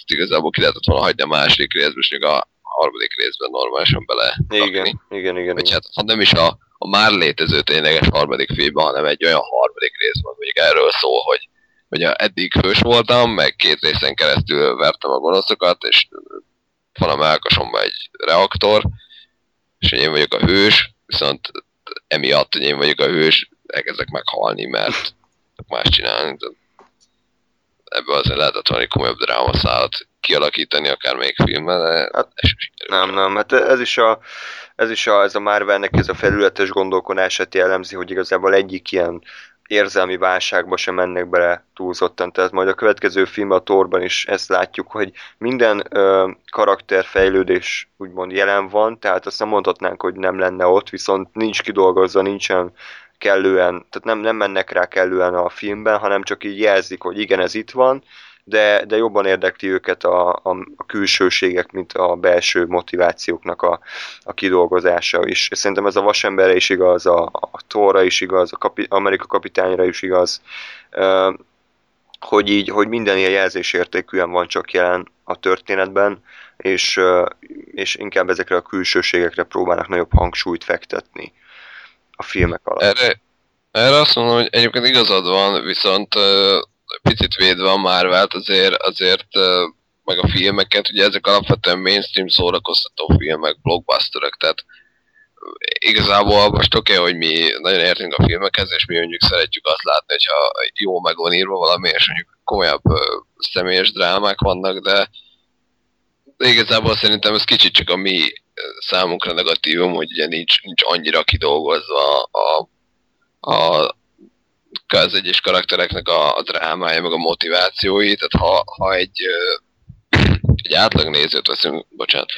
B: igazából ki lehetett volna hagyni a második részben, és még a harmadik részben normálisan bele
A: igen, igen, igen, igen,
B: Vagy hát, ha nem is a, a már létező tényleges harmadik filmben, hanem egy olyan harmadik részben, mondjuk erről szól, hogy hogy eddig hős voltam, meg két részen keresztül vertem a gonoszokat, és van a melkasomban egy reaktor, és hogy én vagyok a hős, viszont emiatt, hogy én vagyok a hős, elkezdek meghalni, mert más csinálni. De ebből azért lehetett valami komolyabb drámaszállat kialakítani akár még filmben, de
A: hát, nem, nem, hát ez is a, ez is a, ez a Marvelnek ez a felületes gondolkodását jellemzi, hogy igazából egyik ilyen érzelmi válságba sem mennek bele túlzottan. Tehát majd a következő film a Torban is ezt látjuk, hogy minden ö, karakterfejlődés úgymond jelen van, tehát azt nem mondhatnánk, hogy nem lenne ott, viszont nincs kidolgozva, nincsen kellően, tehát nem, nem mennek rá kellően a filmben, hanem csak így jelzik, hogy igen, ez itt van, de, de jobban érdekli őket a, a, a külsőségek, mint a belső motivációknak a, a kidolgozása is. És szerintem ez a vasemberre is igaz, a, a Tóra is igaz, a kapi, Amerika kapitányra is igaz, hogy így, hogy minden ilyen jelzésértékűen van csak jelen a történetben, és, és inkább ezekre a külsőségekre próbálnak nagyobb hangsúlyt fektetni a filmek alatt.
B: Erre, erre azt mondom, hogy egyébként igazad van, viszont picit védve a Marvelt, azért, azért meg a filmeket, ugye ezek alapvetően mainstream szórakoztató filmek, blockbusterek, tehát igazából most oké, okay, hogy mi nagyon értünk a filmekhez, és mi mondjuk szeretjük azt látni, hogyha jó meg van írva valami, és mondjuk komolyabb személyes drámák vannak, de, de igazából szerintem ez kicsit csak a mi számunkra negatívum, hogy ugye nincs, nincs annyira kidolgozva a, a, az egyes karaktereknek a, a drámája, meg a motivációi, tehát ha, ha egy, egy átlag nézőt veszünk, bocsánat,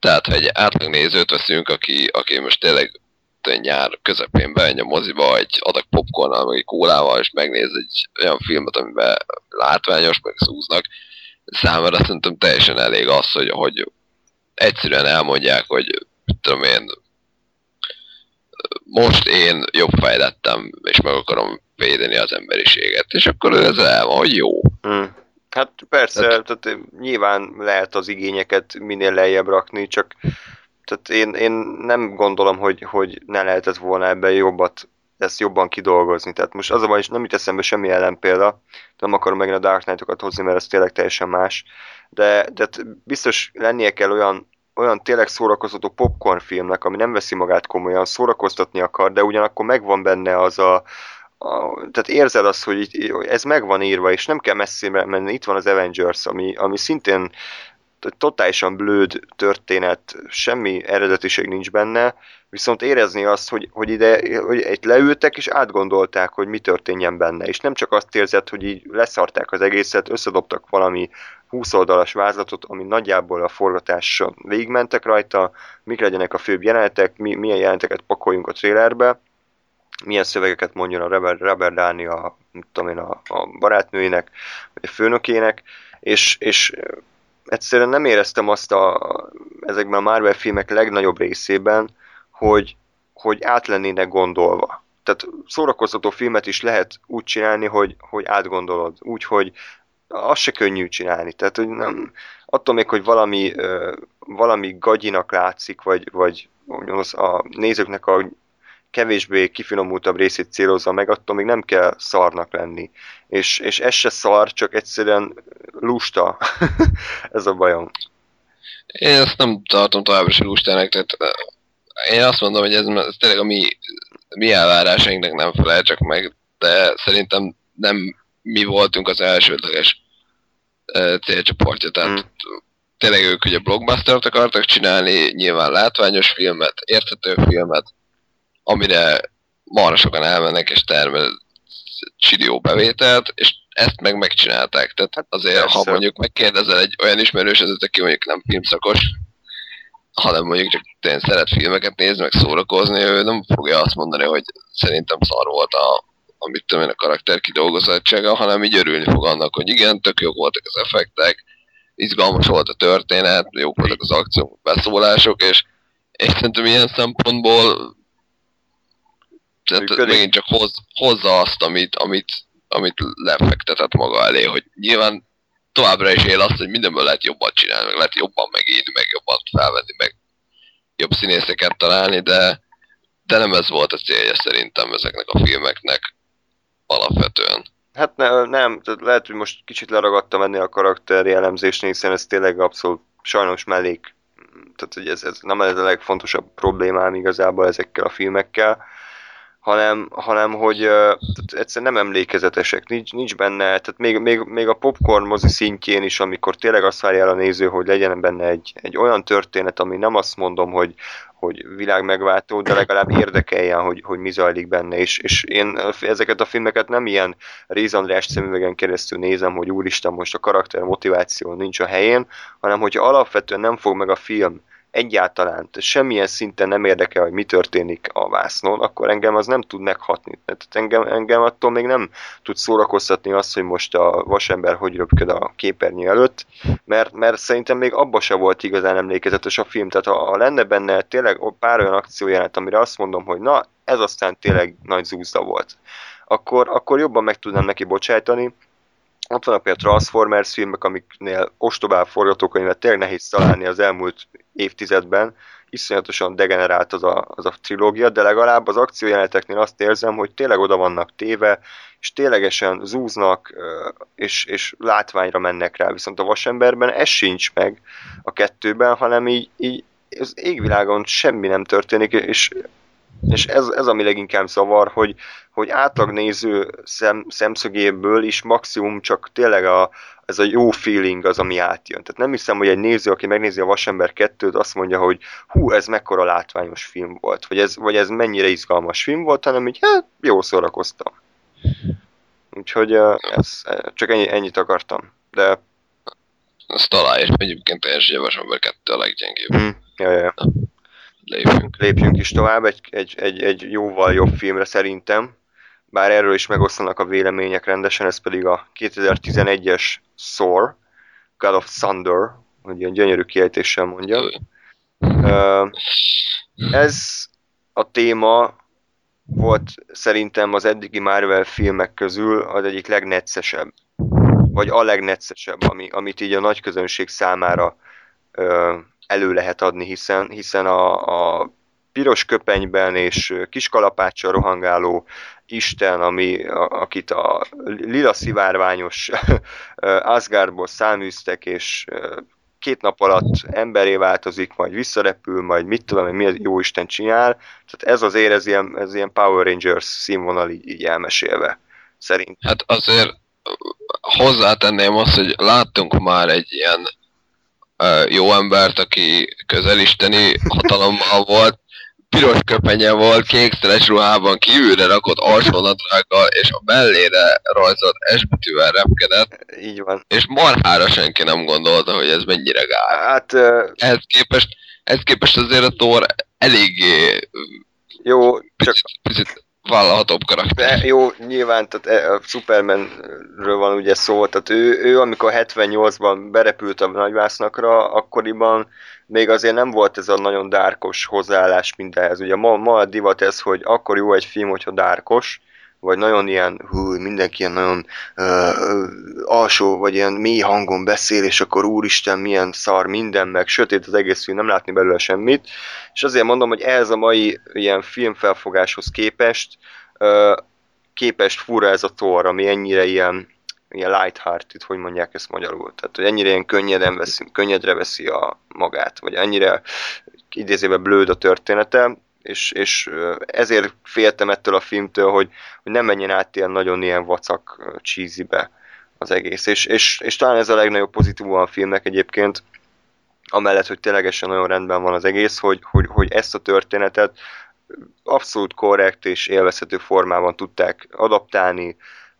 B: tehát ha egy átlag nézőt veszünk, aki, aki most tényleg nyár közepén bemegy a moziba egy adag popcornnal, meg egy kólával, és megnéz egy olyan filmet, amiben látványos, meg szúznak, számára szerintem teljesen elég az, hogy, hogy egyszerűen elmondják, hogy tudom én, most én jobb fejlettem, és meg akarom védeni az emberiséget, és akkor ez el van, hogy jó. Hmm.
A: Hát persze, tehát, tehát nyilván lehet az igényeket minél lejjebb rakni, csak tehát én, én nem gondolom, hogy, hogy ne lehetett volna ebben jobbat, ezt jobban kidolgozni. Tehát most az a baj, nem jut eszembe semmi ellenpélda, nem akarom megint a Dark Knight-okat hozni, mert ez tényleg teljesen más, de, de biztos lennie kell olyan olyan tényleg szórakoztató popcorn filmnek, ami nem veszi magát komolyan, szórakoztatni akar, de ugyanakkor megvan benne az a, a tehát érzed azt, hogy ez meg van írva, és nem kell messzire menni, itt van az Avengers, ami, ami szintén totálisan blőd történet, semmi eredetiség nincs benne, viszont érezni azt, hogy, hogy ide hogy egy leültek és átgondolták, hogy mi történjen benne, és nem csak azt érzed, hogy így leszarták az egészet, összedobtak valami 20 oldalas vázlatot, ami nagyjából a forgatáson végigmentek rajta, mik legyenek a főbb jelenetek, mi, milyen jeleneteket pakoljunk a trailerbe, milyen szövegeket mondjon a Robert, Robert Downey a, tudom én, a, a barátnőjének, vagy a főnökének, és, és egyszerűen nem éreztem azt a, ezekben a Marvel filmek legnagyobb részében, hogy, hogy át lennének gondolva. Tehát szórakoztató filmet is lehet úgy csinálni, hogy, hogy átgondolod. Úgy, hogy az se könnyű csinálni. Tehát, hogy nem, attól még, hogy valami, valami gagyinak látszik, vagy, vagy az a nézőknek a kevésbé kifinomultabb részét célozza meg, attól még nem kell szarnak lenni. És, és ez se szar, csak egyszerűen lusta. ez a bajom.
B: Én ezt nem tartom továbbra sem lustának, tehát én azt mondom, hogy ez, ez tényleg a mi, mi elvárásainknak nem felel csak meg, de szerintem nem mi voltunk az elsődleges célcsoportja, tehát hmm. tényleg ők ugye blockbustert akartak csinálni, nyilván látványos filmet, érthető filmet, amire marra sokan elmennek és termel csidió bevételt, és ezt meg megcsinálták. Tehát hát azért, Persze. ha mondjuk megkérdezel egy olyan ismerősödet, aki mondjuk nem filmszakos, hanem mondjuk csak tényleg szeret filmeket nézni, meg szórakozni, ő nem fogja azt mondani, hogy szerintem szar volt a, amit tudom én, a karakter kidolgozottsága, hanem így örülni fog annak, hogy igen, tök jók voltak az effektek, izgalmas volt a történet, jók voltak az akciók, beszólások, és, és szerintem ilyen szempontból tehát megint csak hoz, hozza azt, amit, amit, amit lefektetett maga elé, hogy nyilván továbbra is él azt, hogy mindenből lehet jobban csinálni, meg lehet jobban megírni, meg jobban felvenni, meg jobb színészeket találni, de, de nem ez volt a célja szerintem ezeknek a filmeknek alapvetően.
A: Hát ne, nem, lehet, hogy most kicsit leragadtam ennél a karakteri elemzésnél, hiszen ez tényleg abszolút sajnos mellék. Tehát, hogy ez, ez nem ez a legfontosabb problémám igazából ezekkel a filmekkel hanem, hanem hogy uh, egyszerűen nem emlékezetesek, nincs, nincs benne, tehát még, még, még a popcorn mozi szintjén is, amikor tényleg azt várja el a néző, hogy legyen benne egy, egy olyan történet, ami nem azt mondom, hogy, hogy világ megváltó, de legalább érdekeljen, hogy, hogy mi zajlik benne, és, és én ezeket a filmeket nem ilyen Réz András szemüvegen keresztül nézem, hogy úristen, most a karakter motiváció nincs a helyén, hanem hogyha alapvetően nem fog meg a film egyáltalán semmilyen szinten nem érdekel, hogy mi történik a vásznon, akkor engem az nem tud meghatni. Tehát engem, engem attól még nem tud szórakoztatni azt, hogy most a vasember hogy röpköd a képernyő előtt, mert, mert szerintem még abba se volt igazán emlékezetes a film. Tehát ha, ha lenne benne tényleg pár olyan akciójelenet, amire azt mondom, hogy na, ez aztán tényleg nagy zúzda volt, akkor, akkor jobban meg tudnám neki bocsájtani, ott vannak például Transformers filmek, amiknél ostobább forgatókönyvet tényleg nehéz találni az elmúlt évtizedben, iszonyatosan degenerált az a, az a trilógia, de legalább az akciójeleneteknél azt érzem, hogy tényleg oda vannak téve, és ténylegesen zúznak, és, és látványra mennek rá. Viszont a Vasemberben ez sincs meg a kettőben, hanem így, így az égvilágon semmi nem történik, és és ez, ez ami leginkább zavar, hogy, hogy átlagnéző szem, szemszögéből is maximum csak tényleg a, ez a jó feeling az, ami átjön. Tehát nem hiszem, hogy egy néző, aki megnézi a Vasember 2-t, azt mondja, hogy hú, ez mekkora látványos film volt, vagy ez, vagy ez mennyire izgalmas film volt, hanem így, hát, jó szórakoztam. Úgyhogy ez, csak ennyi, ennyit akartam. De...
B: Ezt találj, egyébként teljesen Vasember 2 a leggyengébb.
A: Mm, ja, ja.
B: Lépjünk.
A: Lépjünk is tovább egy, egy, egy, egy jóval jobb filmre szerintem, bár erről is megosztanak a vélemények rendesen, ez pedig a 2011-es Thor, God of Thunder, hogy ilyen gyönyörű kiejtéssel mondja. Ez a téma volt szerintem az eddigi Marvel filmek közül az egyik legneccesebb, vagy a legneccesebb, ami, amit így a nagy közönség számára elő lehet adni, hiszen, hiszen a, a piros köpenyben és kiskalapáccsal rohangáló Isten, ami, a, akit a lila szivárványos Asgardból száműztek, és két nap alatt emberé változik, majd visszarepül, majd mit tudom, mi az jó Isten csinál. Tehát ez azért, ez ilyen, ez ilyen Power Rangers színvonal így, így elmesélve, szerint.
B: Hát azért hozzátenném azt, hogy láttunk már egy ilyen jó embert, aki közelisteni hatalommal volt, piros köpenye volt, kékszeles ruhában kívülre rakott alsónadrággal, és a mellére rajzolt esbetűvel repkedett.
A: Így van.
B: És marhára senki nem gondolta, hogy ez mennyire gál.
A: Hát... Uh...
B: Ehhez képest, ehhez képest azért a Thor eléggé...
A: Jó,
B: csak... Picit, picit vállalhatóbb karakter.
A: Jó, nyilván tehát e, a Supermanről van ugye szó, tehát ő, ő amikor 78-ban berepült a nagyvásznakra, akkoriban még azért nem volt ez a nagyon dárkos hozzáállás mindenhez. Ugye ma, ma a divat ez, hogy akkor jó egy film, hogyha dárkos, vagy nagyon ilyen, hú, mindenki ilyen nagyon uh, alsó, vagy ilyen mély hangon beszél, és akkor úristen, milyen szar minden, meg sötét az egész film, nem látni belőle semmit. És azért mondom, hogy ez a mai ilyen filmfelfogáshoz képest uh, képest fura ez a tor, ami ennyire ilyen, ilyen light-hearted, hogy mondják ezt magyarul. Tehát, hogy ennyire ilyen könnyeden veszi, könnyedre veszi a magát, vagy ennyire idézőben blőd a története, és, és ezért féltem ettől a filmtől, hogy, hogy nem menjen át ilyen nagyon ilyen vacak cheesybe az egész. És, és, és talán ez a legnagyobb pozitív a filmnek egyébként, amellett, hogy ténylegesen nagyon rendben van az egész, hogy, hogy, hogy ezt a történetet abszolút korrekt és élvezhető formában tudták adaptálni,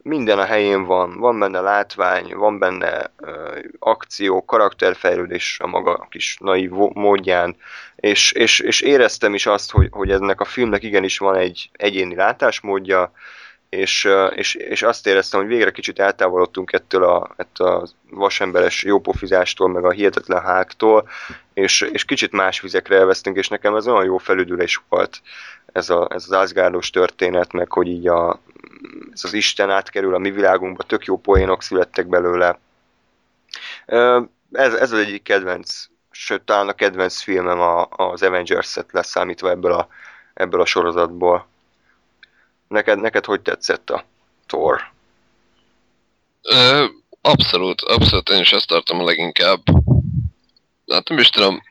A: minden a helyén van, van benne látvány, van benne uh, akció, karakterfejlődés a maga kis naív módján, és, és, és éreztem is azt, hogy, hogy ennek a filmnek igenis van egy egyéni látásmódja, és, és, és azt éreztem, hogy végre kicsit eltávolodtunk ettől a, ettől a vasemberes jópofizástól, meg a hihetetlen háktól, és, és kicsit más vizekre elvesztünk, és nekem ez olyan jó felüdülés volt ez, a, ez az Asgardos történet, meg hogy így a, ez az Isten átkerül a mi világunkba, tök jó poénok születtek belőle. Ez, ez az egyik kedvenc, sőt talán a kedvenc filmem a, az Avengers-et leszámítva ebből a, ebből a sorozatból. Neked, neked hogy tetszett a Thor?
B: Ö, abszolút, abszolút én is ezt tartom a leginkább. Hát nem is tudom.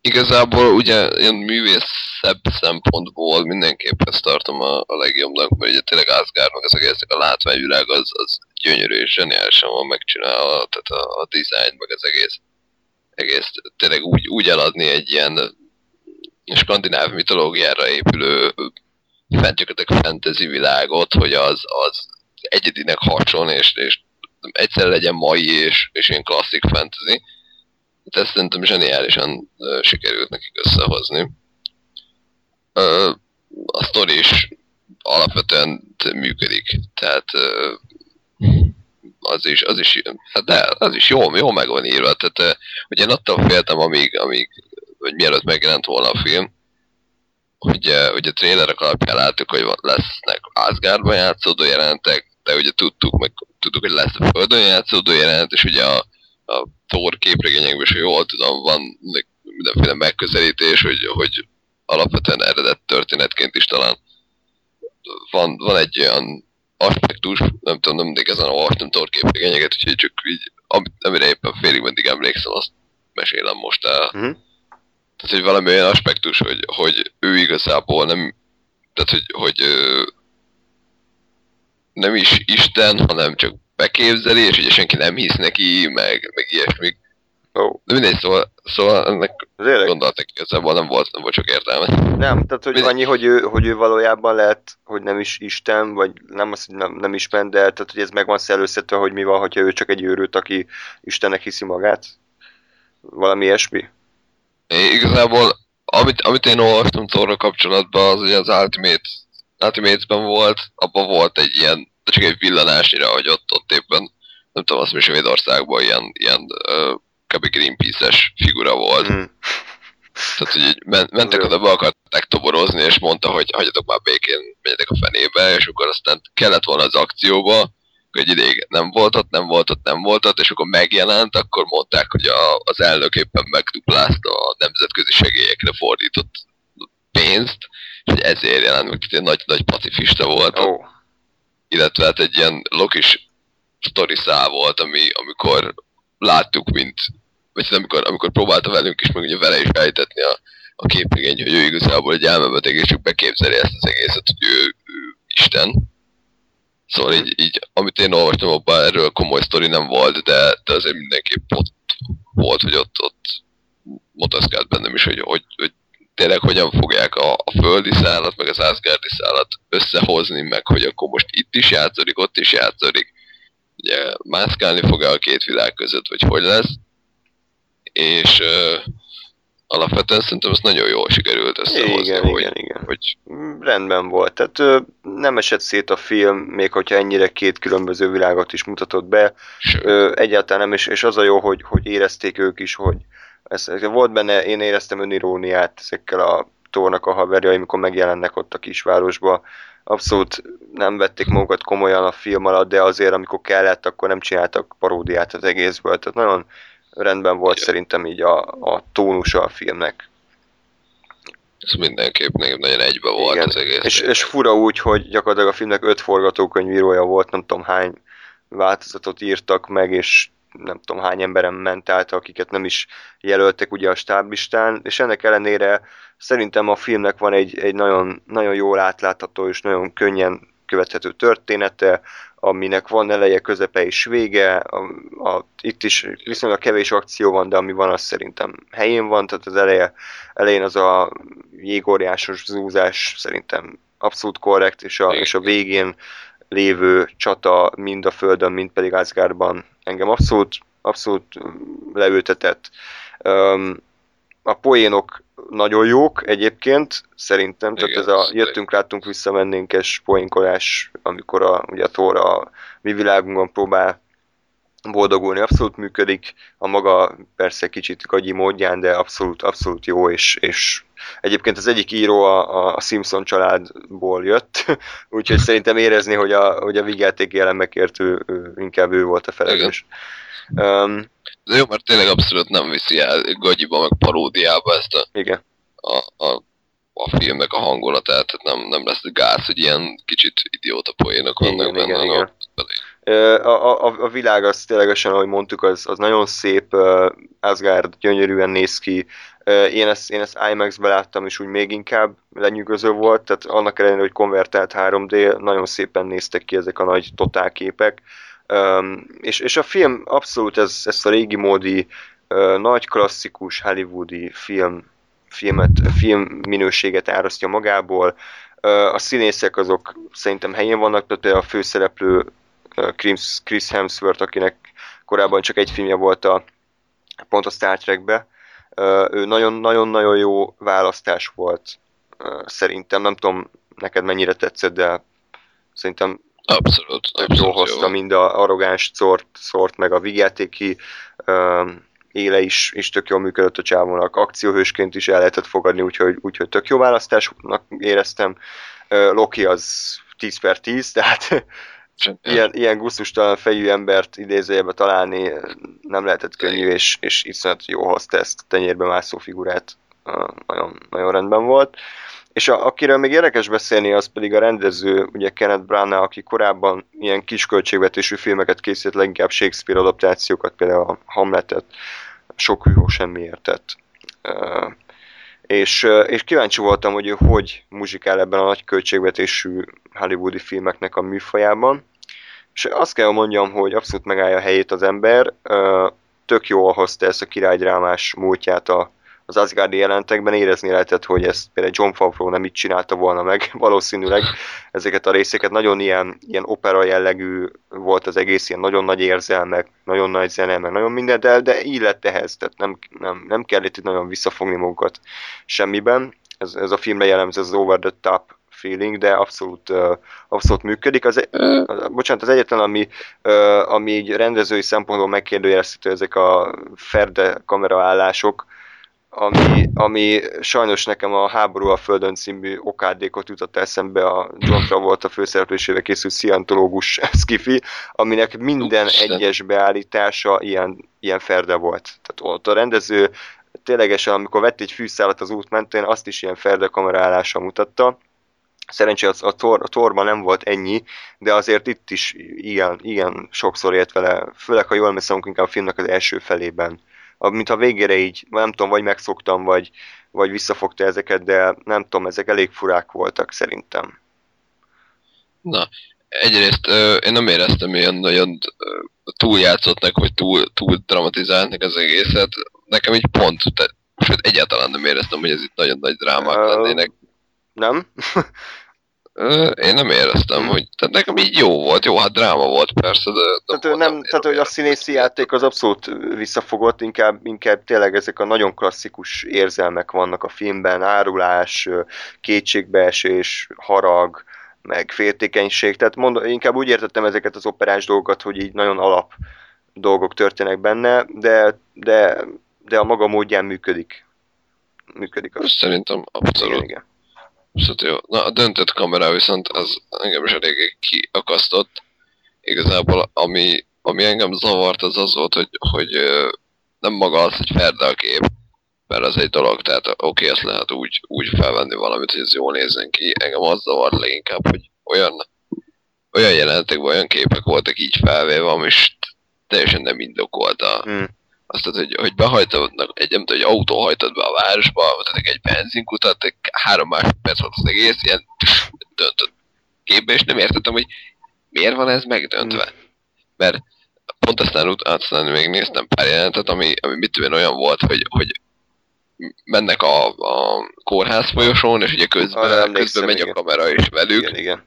B: Igazából ugye ilyen művészebb szempontból mindenképp ezt tartom a, a legjobbnak, mert ugye tényleg Asgardnak az egész a látványvilág az, az gyönyörű és zseniálisan van megcsinálva, tehát a, a design meg az egész, egész tényleg úgy, úgy eladni egy ilyen skandináv mitológiára épülő fentjöketek fantasy világot, hogy az, az egyedinek harcson, és, és egyszer legyen mai és, és ilyen klasszik fantasy. Hát ezt szerintem zseniálisan uh, sikerült nekik összehozni. Uh, a sztori is alapvetően működik, tehát uh, az is, az is, hát de az is jó, jó meg van írva, tehát uh, ugye attól féltem, amíg, amíg vagy mielőtt megjelent volna a film, hogy ugye a trailerek alapján láttuk, hogy lesznek Asgardban játszódó jelentek, de ugye tudtuk, meg tudtuk, hogy lesz a Földön játszódó jelent, és ugye a, a Thor képregényekben is, jól tudom, van mindenféle megközelítés, hogy, hogy alapvetően eredet történetként is talán van, van egy olyan aspektus, nem tudom, nem mindig ezen olvastam Thor képregényeket, úgyhogy csak így, amire éppen félig meddig emlékszem, azt mesélem most el. Mm-hmm tehát, hogy valami olyan aspektus, hogy, hogy ő igazából nem, tehát, hogy, hogy ö, nem is Isten, hanem csak beképzeli, és ugye senki nem hisz neki, meg, meg ilyesmi. Oh. De mindegy, szóval, szóval ennek gondoltak igazából nem volt, nem volt csak értelme.
A: Nem, tehát hogy annyi, hogy ő, hogy ő valójában lehet, hogy nem is Isten, vagy nem az, hogy nem, nem is ment, de tehát hogy ez meg van szellőztetve, hogy mi van, hogyha ő csak egy őrült, aki Istennek hiszi magát. Valami ilyesmi.
B: Igazából, amit, amit én olvastam Thorra kapcsolatban, az ugye az Ultimate, Ultimate-ben volt, abban volt egy ilyen, csak egy villanásnyira, hogy ott, ott éppen, nem tudom, azt mondja, Svédországban ilyen, ilyen uh, kb. Greenpeace-es figura volt. Mm. Tehát, hogy így men, mentek oda, be akarták toborozni, és mondta, hogy hagyjatok már békén, menjetek a fenébe, és akkor aztán kellett volna az akcióba, egy ideig nem volt ott, nem volt ott, nem volt ott, és akkor megjelent, akkor mondták, hogy a, az elnök éppen megduplázta a nemzetközi segélyekre fordított pénzt, és hogy ezért jelent meg, egy nagy, nagy pacifista volt. Oh. Illetve hát egy ilyen lokis sztori szál volt, ami, amikor láttuk, mint, vagy hát amikor, amikor próbálta velünk is, meg ugye vele is elhitetni a, a képregény, hogy ő igazából egy elmebeteg, és csak beképzeli ezt az egészet, hogy ő, ő Isten Szóval így, így amit én olvastam, abban erről komoly sztori nem volt, de, de azért mindenképp ott volt, hogy ott, ott motaszkált bennem is, hogy, hogy, hogy tényleg hogyan fogják a, a földi szállat, meg az Asgardi szállat összehozni, meg hogy akkor most itt is játszódik, ott is játszódik. Ugye mászkálni fog -e a két világ között, vagy hogy lesz. És uh, alapvetően szerintem ez nagyon jól sikerült összehozni, igen, hogy, igen, igen. hogy...
A: Rendben volt, tehát ö, nem esett szét a film, még hogyha ennyire két különböző világot is mutatott be, ö, egyáltalán nem, és, és az a jó, hogy, hogy érezték ők is, hogy ez, volt benne, én éreztem öniróniát ezekkel a Thornak a haverja, amikor megjelennek ott a kisvárosba. Abszolút nem vették magukat komolyan a film alatt, de azért amikor kellett, akkor nem csináltak paródiát az egészből. Tehát nagyon rendben volt
B: Igen.
A: szerintem így a, a tónusa a filmnek.
B: Ez mindenképp nagyon egybe volt
A: Igen.
B: az egész.
A: És, és fura úgy, hogy gyakorlatilag a filmnek öt forgatókönyvírója volt, nem tudom hány változatot írtak meg, és nem tudom hány emberen ment át, akiket nem is jelöltek ugye a stáblistán, és ennek ellenére szerintem a filmnek van egy, egy nagyon, nagyon jól átlátható és nagyon könnyen követhető története, aminek van eleje, közepe és vége, a, a, itt is viszonylag kevés akció van, de ami van, az szerintem helyén van, tehát az eleje, elején az a jégóriásos zúzás szerintem abszolút korrekt, és a, és a végén lévő csata mind a Földön, mind pedig Asgardban engem abszolút, abszolút leültetett. Um, a poénok nagyon jók egyébként, szerintem, tehát
B: Igen,
A: ez a jöttünk, láttunk, visszamennénkes poénkolás, amikor a, ugye a Thor a mi világunkban próbál boldogulni, abszolút működik, a maga persze kicsit gagyi módján, de abszolút, abszolút jó, és, és egyébként az egyik író a, a Simpson családból jött, úgyhogy szerintem érezni, hogy a, hogy a vigyáték jelenmekért ő, ő, inkább ő volt a felelős. Um,
B: De jó, mert tényleg abszolút nem viszi el gagyiba, meg paródiába ezt a,
A: igen,
B: a, a, a filmnek a hangulatát, tehát nem, nem lesz gáz, hogy ilyen kicsit idióta poénok vannak
A: Igen,
B: benne.
A: igen, igen. A, a, a világ az ténylegesen, ahogy mondtuk, az, az nagyon szép, uh, Asgard gyönyörűen néz ki. Én, ezt, én ezt IMAX-be láttam, és úgy még inkább lenyűgöző volt, tehát annak ellenére, hogy konvertált 3D, nagyon szépen néztek ki ezek a nagy totálképek. És, és a film abszolút ez, ezt a régi módi, nagy klasszikus hollywoodi film, filmet, film minőséget árasztja magából. A színészek azok szerintem helyén vannak, tehát például a főszereplő Chris, Chris Hemsworth, akinek korábban csak egy filmje volt a pont a Star Trekbe. Ő nagyon-nagyon-nagyon jó választás volt szerintem. Nem tudom, neked mennyire tetszett, de szerintem
B: Abszolút,
A: tök jól
B: abszolút
A: hozta
B: jó.
A: mind a arrogáns szort, szort meg a vigyátéki um, éle is, is tök jól működött a csávónak. Akcióhősként is el lehetett fogadni, úgyhogy, úgyhogy tök jó választásnak éreztem. Uh, Loki az 10 per 10, tehát ilyen, ilyen gusztustalan fejű embert idézőjebe találni nem lehetett könnyű, és, és iszonyat jó hozta ezt a tenyérbe mászó figurát. Uh, nagyon, nagyon rendben volt. És a, akiről még érdekes beszélni, az pedig a rendező, ugye Kenneth Branagh, aki korábban ilyen kis költségvetésű filmeket készített, leginkább Shakespeare adaptációkat, például a Hamletet, sok hűhó semmiért tett. És, és kíváncsi voltam, hogy ő hogy muzsikál ebben a nagy költségvetésű hollywoodi filmeknek a műfajában. És azt kell mondjam, hogy abszolút megállja a helyét az ember, tök jól hozta ezt a királydrámás múltját a, az Asgardi jelentekben, érezni lehetett, hogy ezt például John Favreau nem így csinálta volna meg, valószínűleg ezeket a részeket. Nagyon ilyen, ilyen opera jellegű volt az egész, ilyen nagyon nagy érzelmek, nagyon nagy zene, meg nagyon minden, de, de így lett ehhez, tehát nem, nem, nem kell itt nagyon visszafogni magukat semmiben. Ez, ez a filmre jellemző az over the top feeling, de abszolút, uh, abszolút működik. Az,
B: Ö,
A: az, bocsánat, az egyetlen, ami, uh, ami így rendezői szempontból megkérdőjelezhető, ezek a ferde kameraállások, ami, ami sajnos nekem a Háború a Földön című okádékot jutott eszembe a John Travolta főszereplésével készült szientológus skifi, aminek minden
B: Úristen.
A: egyes beállítása ilyen, ilyen ferde volt. Tehát ott a rendező ténylegesen, amikor vett egy fűszálat az út mentén, azt is ilyen ferde kameraállással mutatta. Szerencsére a, tor, a torban nem volt ennyi, de azért itt is igen, igen sokszor ért vele, főleg ha jól emlékszem, inkább a filmnek az első felében. A- Mint a végére így, nem tudom, vagy megszoktam, vagy, vagy visszafogta ezeket, de nem tudom, ezek elég furák voltak szerintem.
B: Na, egyrészt ö, én nem éreztem ilyen nagyon túljátszottnak, vagy túl, túl dramatizáltnak az egészet. Nekem így pont, te, sőt egyáltalán nem éreztem, hogy ez itt nagyon nagy drámák
A: Ö,
B: lennének.
A: Nem?
B: Én nem éreztem, hogy, tehát nekem így jó volt, jó, hát dráma volt persze, de
A: Tehát, nem,
B: annyira
A: tehát hogy a színészi játék az abszolút visszafogott, inkább, inkább tényleg ezek a nagyon klasszikus érzelmek vannak a filmben, árulás, kétségbeesés, harag, meg féltékenység, tehát mond, inkább úgy értettem ezeket az operás dolgokat, hogy így nagyon alap dolgok történnek benne, de, de, de a maga módján működik. működik az.
B: Szerintem abszolút.
A: Igen, igen.
B: Jó. Na, a döntött kamera viszont az engem is eléggé kiakasztott. Igazából ami, ami engem zavart az az volt, hogy, hogy nem maga az, hogy ferde a kép, mert az egy dolog, tehát oké, okay, ezt lehet úgy, úgy felvenni valamit, hogy ez jól nézzen ki. Engem az zavart leginkább, hogy olyan, olyan jelenetek, olyan képek voltak így felvéve, ami teljesen nem indokolta
A: Hmm.
B: Azt tudod, hogy, hogy behajtanak egy, nem tudom, egy autó hajtad be a városba, tehát egy benzinkutat, egy három másodperc volt az egész, ilyen döntött képbe, és nem értettem, hogy miért van ez megdöntve. Mert pont aztán, aztán még néztem pár jelentet, ami, ami mit tudom olyan volt, hogy, hogy mennek a, a kórház folyosón, és ugye közben,
A: emlékszem,
B: közben megy a kamera is velük,
A: Igen, igen.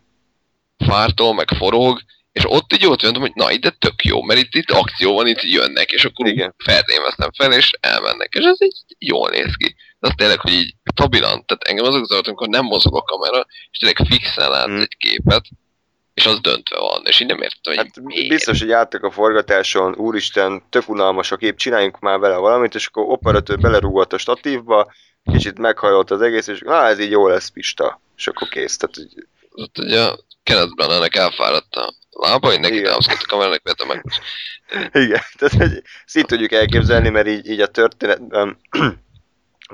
B: fártól, meg forog, és ott így ott jöntem, hogy na, ide tök jó, mert itt, itt akció van, itt jönnek, és akkor
A: Igen.
B: Ferdémeztem fel, és elmennek, és ez így jól néz ki. De az tényleg, hogy így stabilan, tehát engem azok zavart, amikor nem mozog a kamera, és tényleg fixen látsz
A: Hmm.
B: egy képet, és az döntve van, és így nem értem, hogy
A: Hát
B: miért.
A: biztos, hogy álltak a forgatáson, úristen, tök unalmas a kép, csináljunk már vele valamit, és akkor operatőr belerúgott a statívba, kicsit meghajlott az egész, és na ez így jó lesz, Pista. És akkor kész. Tehát, hogy
B: Ott ugye Kenneth Branagh-nek elfáradt a lába, hogy neki
A: Igen.
B: támaszkodott a kamerának, vettem meg.
A: Igen, tehát hogy így tudjuk elképzelni, mert így, így a történetben,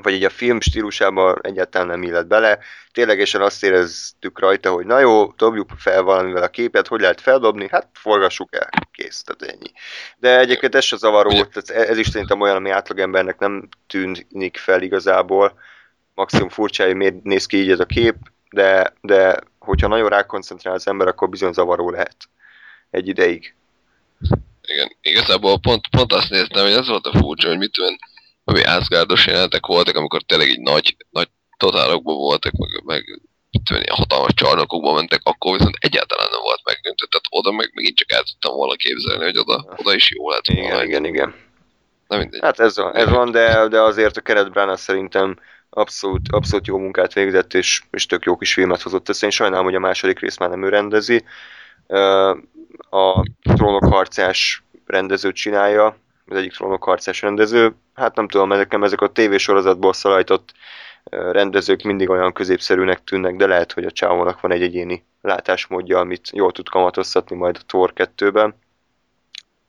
A: vagy így a film stílusában egyáltalán nem illet bele. Ténylegesen azt éreztük rajta, hogy na jó, dobjuk fel valamivel a képet, hogy lehet feldobni, hát forgassuk el, kész, tehát ennyi. De egyébként ez se zavaró, tehát ez is szerintem olyan, ami átlagembernek nem tűnik fel igazából. Maximum furcsa, hogy miért néz ki így ez a kép, de, de hogyha nagyon rákoncentrál az ember, akkor bizony zavaró lehet egy ideig.
B: Igen, igazából pont, pont azt néztem, hogy ez volt a furcsa, hogy mit tudom, ami Asgardos jelenetek voltak, amikor tényleg így nagy, nagy totálokban voltak, meg, meg tudom, ilyen hatalmas csarnokokban mentek, akkor viszont egyáltalán nem volt megdöntő, tehát oda meg megint csak el tudtam volna képzelni, hogy oda, oda is jó lett volna.
A: Igen, igen, igen.
B: Na mindegy.
A: Hát ez van, ez van de, de azért a Kenneth Branagh szerintem abszolút, abszolút jó munkát végzett, és, és tök jó kis filmet hozott össze. Én sajnálom, hogy a második rész már nem ő rendezi. A Trónok harcás rendező csinálja, az egyik Trónok harcás rendező. Hát nem tudom, nekem ezek a tévésorozatból szalajtott rendezők mindig olyan középszerűnek tűnnek, de lehet, hogy a csávónak van egy egyéni látásmódja, amit jól tud kamatoztatni majd a Thor 2-ben.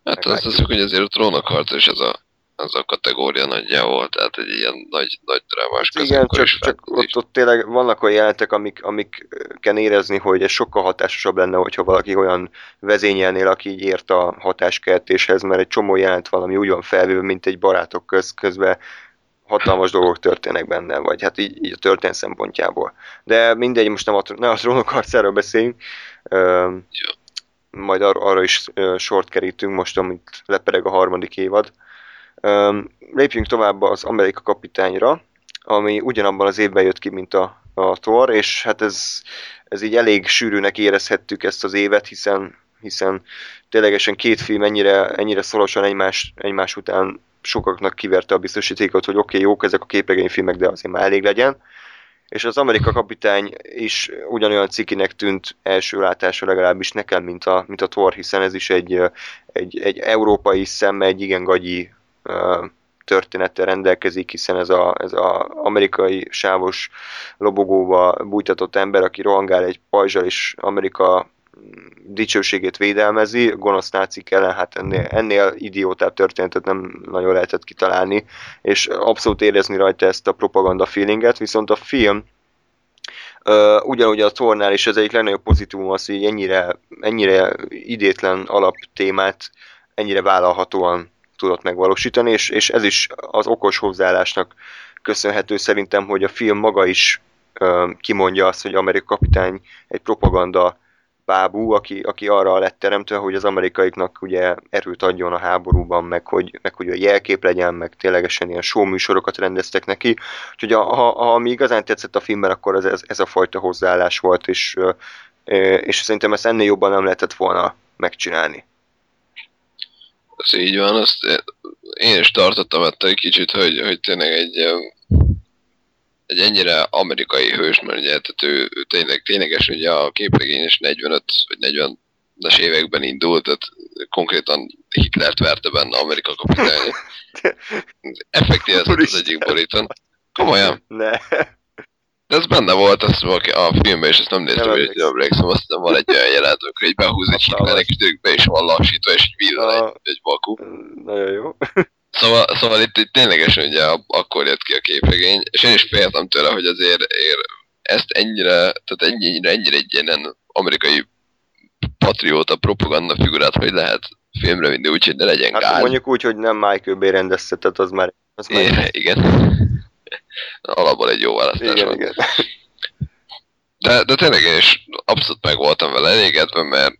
B: Hát azt hiszem, hogy azért a trónokharc is ez a, ez a kategória nagyjából, tehát egy ilyen nagy, nagy drámás
A: Igen, csak, csak ott, ott tényleg vannak olyan jelentek, amik, amikken érezni, hogy ez sokkal hatásosabb lenne, hogyha valaki olyan vezényelnél, aki így ért a hatáskeltéshez, mert egy csomó jelent valami úgy van felvéve, mint egy barátok köz, közben hatalmas dolgok történnek benne, vagy hát így, így a történet szempontjából. De mindegy, most nem a, ne a trónok harcáról beszéljünk, Ö,
B: Jó.
A: majd ar- arra is ö, sort kerítünk most, amit lepereg a harmadik évad. Ö, lépjünk tovább az Amerika kapitányra, ami ugyanabban az évben jött ki, mint a, a Thor, és hát ez, ez így elég sűrűnek érezhettük ezt az évet, hiszen, hiszen ténylegesen két film ennyire, ennyire szorosan egymás, egymás után sokaknak kiverte a biztosítékot, hogy oké, okay, jók ezek a képregényfilmek, de azért már elég legyen. És az Amerika kapitány is ugyanolyan cikinek tűnt első látásra legalábbis nekem, mint a, mint a Thor, hiszen ez is egy, egy, egy európai szemmel egy igen gagyi történettel rendelkezik, hiszen ez a, ez a amerikai sávos lobogóba bújtatott ember, aki rohangál egy pajzsal, és Amerika dicsőségét védelmezi, gonosz nácik ellen, hát ennél, ennél idiótább történetet nem nagyon lehetett kitalálni, és abszolút érezni rajta ezt a propaganda feelinget, viszont a film Uh, ugyanúgy a Tornál is az egyik legnagyobb pozitívum az, hogy ennyire, ennyire idétlen alaptémát ennyire vállalhatóan tudott megvalósítani, és, és ez is az okos hozzáállásnak köszönhető szerintem, hogy a film maga is uh, kimondja azt, hogy Amerika kapitány egy propaganda bábú, aki, aki arra lett teremtve, hogy az amerikaiknak ugye erőt adjon a háborúban, meg hogy, meg hogy a jelkép legyen, meg ténylegesen ilyen show műsorokat rendeztek neki. Úgyhogy ha, ha ami igazán tetszett a filmben, akkor ez, ez, ez a fajta hozzáállás volt, és, ö, ö, és szerintem ezt ennél jobban nem lehetett volna megcsinálni.
B: Ez így van, azt én- is tartottam ettől egy kicsit, hogy, hogy tényleg egy, egy ennyire amerikai hős, mert ugye tehát ő, ő tényleg, tényleges, ugye a képregény is 45 vagy 40-es években indult, tehát konkrétan Hitlert verte benne Amerika kapitány. Effektív ez az egyik borítón. Komolyan.
A: Ne.
B: De ez benne volt az, aki a filmben, és ezt nem néztem,
A: Nem
B: hogy
A: emlékszem.
B: emlékszem, aztán van egy olyan jelenet, amikor így behúz egy hitlenek, és tényleg be is van lassítva, és így villan egy, egy vaku.
A: Nagyon jó.
B: Szóval, szóval itt, itt ténylegesen ugye ak- akkor jött ki a képregény, és én is féltem tőle, hogy azért ér, ezt ennyire, tehát ennyire, ennyire egy ilyen amerikai patrióta propaganda figurát, hogy lehet filmre vinni, úgyhogy ne legyen
A: Hát
B: gáz.
A: mondjuk úgy, hogy nem Michael Bay rendezte, tehát az már... Az már
B: igen. Alapból egy jó választás
A: igen, igen.
B: De, de tényleg én is abszolút meg voltam vele elégedve, mert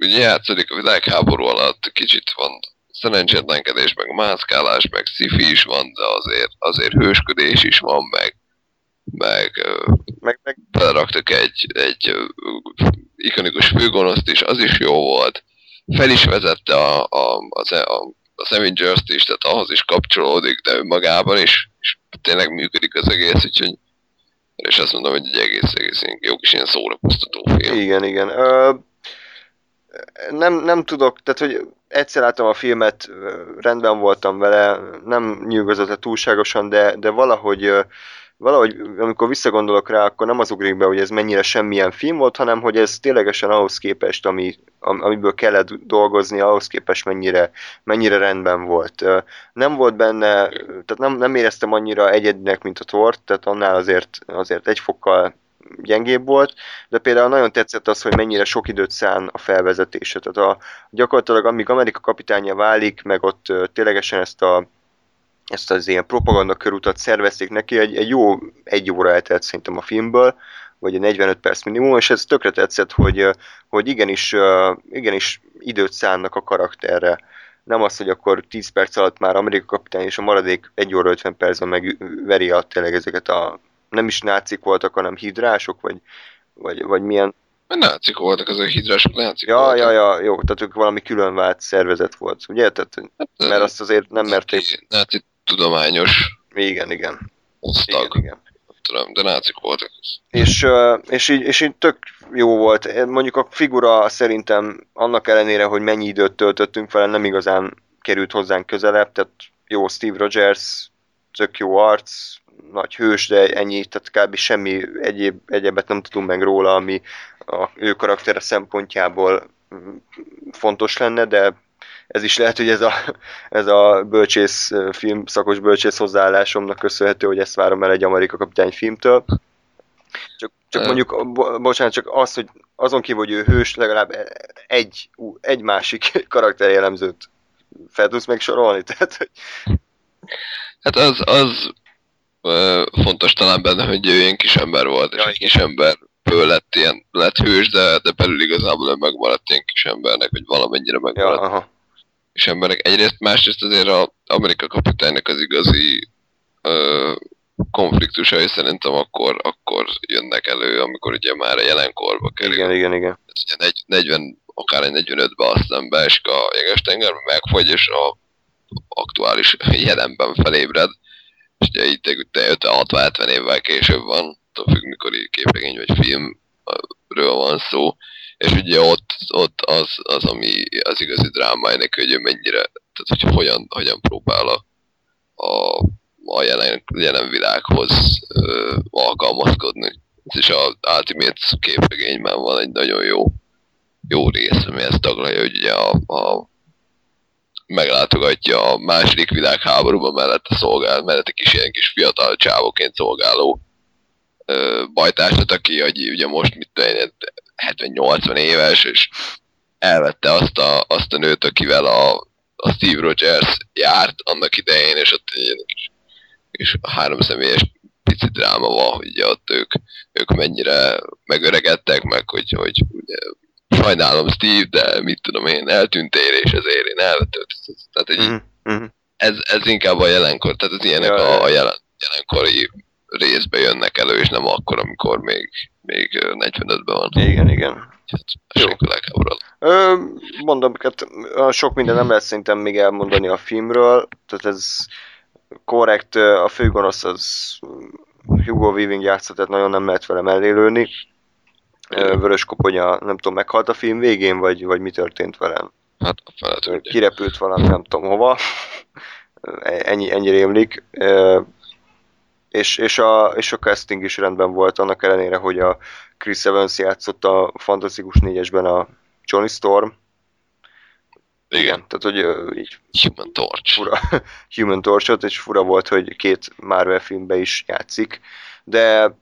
B: ugye játszódik a világháború alatt, kicsit van szerencsétlenkedés, meg mászkálás, meg sci is van, de azért, azért hősködés is van, meg, meg
A: Meg, meg
B: beleraktak egy, egy ikonikus főgonoszt is, az is jó volt. Fel is vezette a, a, az, a, az Avengers-t is, tehát ahhoz is kapcsolódik, de önmagában is, és tényleg működik az egész, úgyhogy és azt mondom, hogy egy egész, egész jó kis ilyen szórakoztató film.
A: Igen, igen. Ö, nem, nem tudok, tehát hogy egyszer láttam a filmet, rendben voltam vele, nem nyűgözött túlságosan, de, de valahogy, valahogy amikor visszagondolok rá, akkor nem az ugrik be, hogy ez mennyire semmilyen film volt, hanem hogy ez ténylegesen ahhoz képest, ami, am- amiből kellett dolgozni, ahhoz képest mennyire, mennyire rendben volt. Nem volt benne, tehát nem, nem éreztem annyira egyedinek, mint a Thor, tehát annál azért, azért egy fokkal gyengébb volt, de például nagyon tetszett az, hogy mennyire sok időt szán a felvezetése. Tehát a, gyakorlatilag amíg Amerika kapitánya válik, meg ott ténylegesen ezt a ezt az ilyen propaganda körutat szervezték neki, egy, egy jó egy óra eltelt szerintem a filmből, vagy egy 45 perc minimum, és ez tökre tetszett, hogy, hogy igenis, igenis időt szánnak a karakterre. Nem az, hogy akkor 10 perc alatt már Amerika kapitány, és a maradék 1 óra 50 percben megveri a tényleg ezeket a nem is nácik voltak, hanem hidrások, vagy, vagy, vagy milyen.
B: Nácik voltak, azok hidrások nácik
A: Ja,
B: voltak.
A: ja, ja, jó, tehát ők valami külön vált szervezet volt, ugye? Tehát,
B: Hát,
A: mert azt azért nem merték.
B: Náci tudományos
A: Igen, igen.
B: osztag,
A: igen, igen.
B: tudom, de nácik voltak.
A: És, és, így, és így tök jó volt. Mondjuk a figura szerintem annak ellenére, hogy mennyi időt töltöttünk vele, nem igazán került hozzánk közelebb, tehát jó Steve Rogers, tök jó arc, nagy hős, de ennyi, tehát kb. semmi egyéb, egyebet nem tudunk meg róla, ami a ő karaktere szempontjából mm, fontos lenne, de ez is lehet, hogy ez a, ez a bölcsész, film, szakos bölcsész hozzáállásomnak köszönhető, hogy ezt várom el egy Amerika kapitány filmtől. Csak, csak mondjuk, bo- bocsánat, csak az, hogy azon kívül, hogy ő hős, legalább egy, ú, egy másik karakterjellemzőt fel tudsz meg sorolni? Tehát, hogy
B: Hát az, az fontos talán benne, hogy ő ilyen kis ember volt, és
A: Ja,
B: egy kis emberből lett ilyen, lett hős, de, de belül igazából ő megmaradt ilyen kis embernek, vagy valamennyire
A: ja,
B: megmaradt
A: aha.
B: Kis embernek. Egyrészt, másrészt azért a Amerika kapitánynak az igazi ö, konfliktusai szerintem akkor, akkor jönnek elő, amikor ugye már a jelenkorba kerül.
A: Igen, igen, igen.
B: Ez ugye negy- 40, akár egy 45-be aztán beesik a jeges tengerbe, megfogy, és a aktuális jelenben felébred. És ugye itt egy 50-60-70 évvel később van, attól függ, mikor képregény vagy filmről van szó. És ugye ott, ott az, az, ami az igazi drámája neki, hogy ő mennyire, tehát hogy hogyan, hogyan próbál a, a, a jelen, jelen világhoz ö, alkalmazkodni. Ez is a Ultimate képregényben van egy nagyon jó, jó rész, ami ezt taglalja, hogy ugye a, a meglátogatja a második világháborúban mellette szolgál, mellette kis ilyen kis fiatal csávoként szolgáló ö, bajtársat, aki ugye most mit tudom 70-80 éves, és elvette azt a, azt a nőt, akivel a, a Steve Rogers járt annak idején, és ott egy kis három személyes pici dráma van, hogy ugye ott ők, ők mennyire megöregedtek, meg hogy, hogy ugye, sajnálom Steve, de mit tudom én, eltűntél, és ezért én elvettem. Tehát egy,
A: Mhm, mhm.
B: ez, ez inkább a jelenkor, tehát az ilyenek
A: Ja,
B: a, a jelen, jelenkori részbe jönnek elő, és nem akkor, amikor még, még ö, 45-ben van.
A: Igen, igen. Jó. Ö, mondom, hát sok minden nem lehet szerintem még elmondani a filmről, tehát ez korrekt, a főgonosz az Hugo Weaving játszott, tehát nagyon nem lehet vele mellélőni. Vörös koponya, nem tudom, meghalt a film végén, vagy, vagy mi történt velem?
B: Hát a fele tudja.
A: Kirepült valami, nem tudom hova. Ennyi, ennyire émlik. És, és, a, és a casting is rendben volt, annak ellenére, hogy a Chris Evans játszott a Fantasztikus négyesben a Johnny Storm.
B: Igen.
A: Tehát, hogy így
B: Human Torch.
A: fura Human Torchot, és fura volt, hogy két Marvel filmbe is játszik, de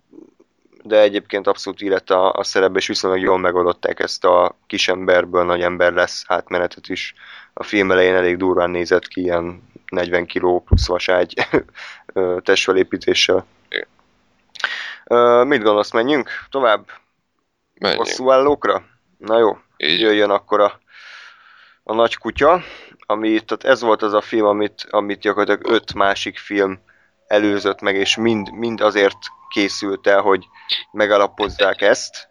A: de egyébként abszolút illett a, a szerepbe, és viszonylag jól megoldották ezt a kis emberből nagy ember lesz átmenetet is. A film elején elég durván nézett ki, ilyen 40 kg plusz vaságy testfelépítéssel. Mit gondolsz, menjünk tovább?
B: Menjünk.
A: Hosszú állókra? Na jó,
B: Így.
A: jöjjön akkor a, a nagy kutya, ami, tehát ez volt az a film, amit, amit gyakorlatilag öt másik film előzött meg, és mind, mind azért készült el, hogy megalapozzák ezt.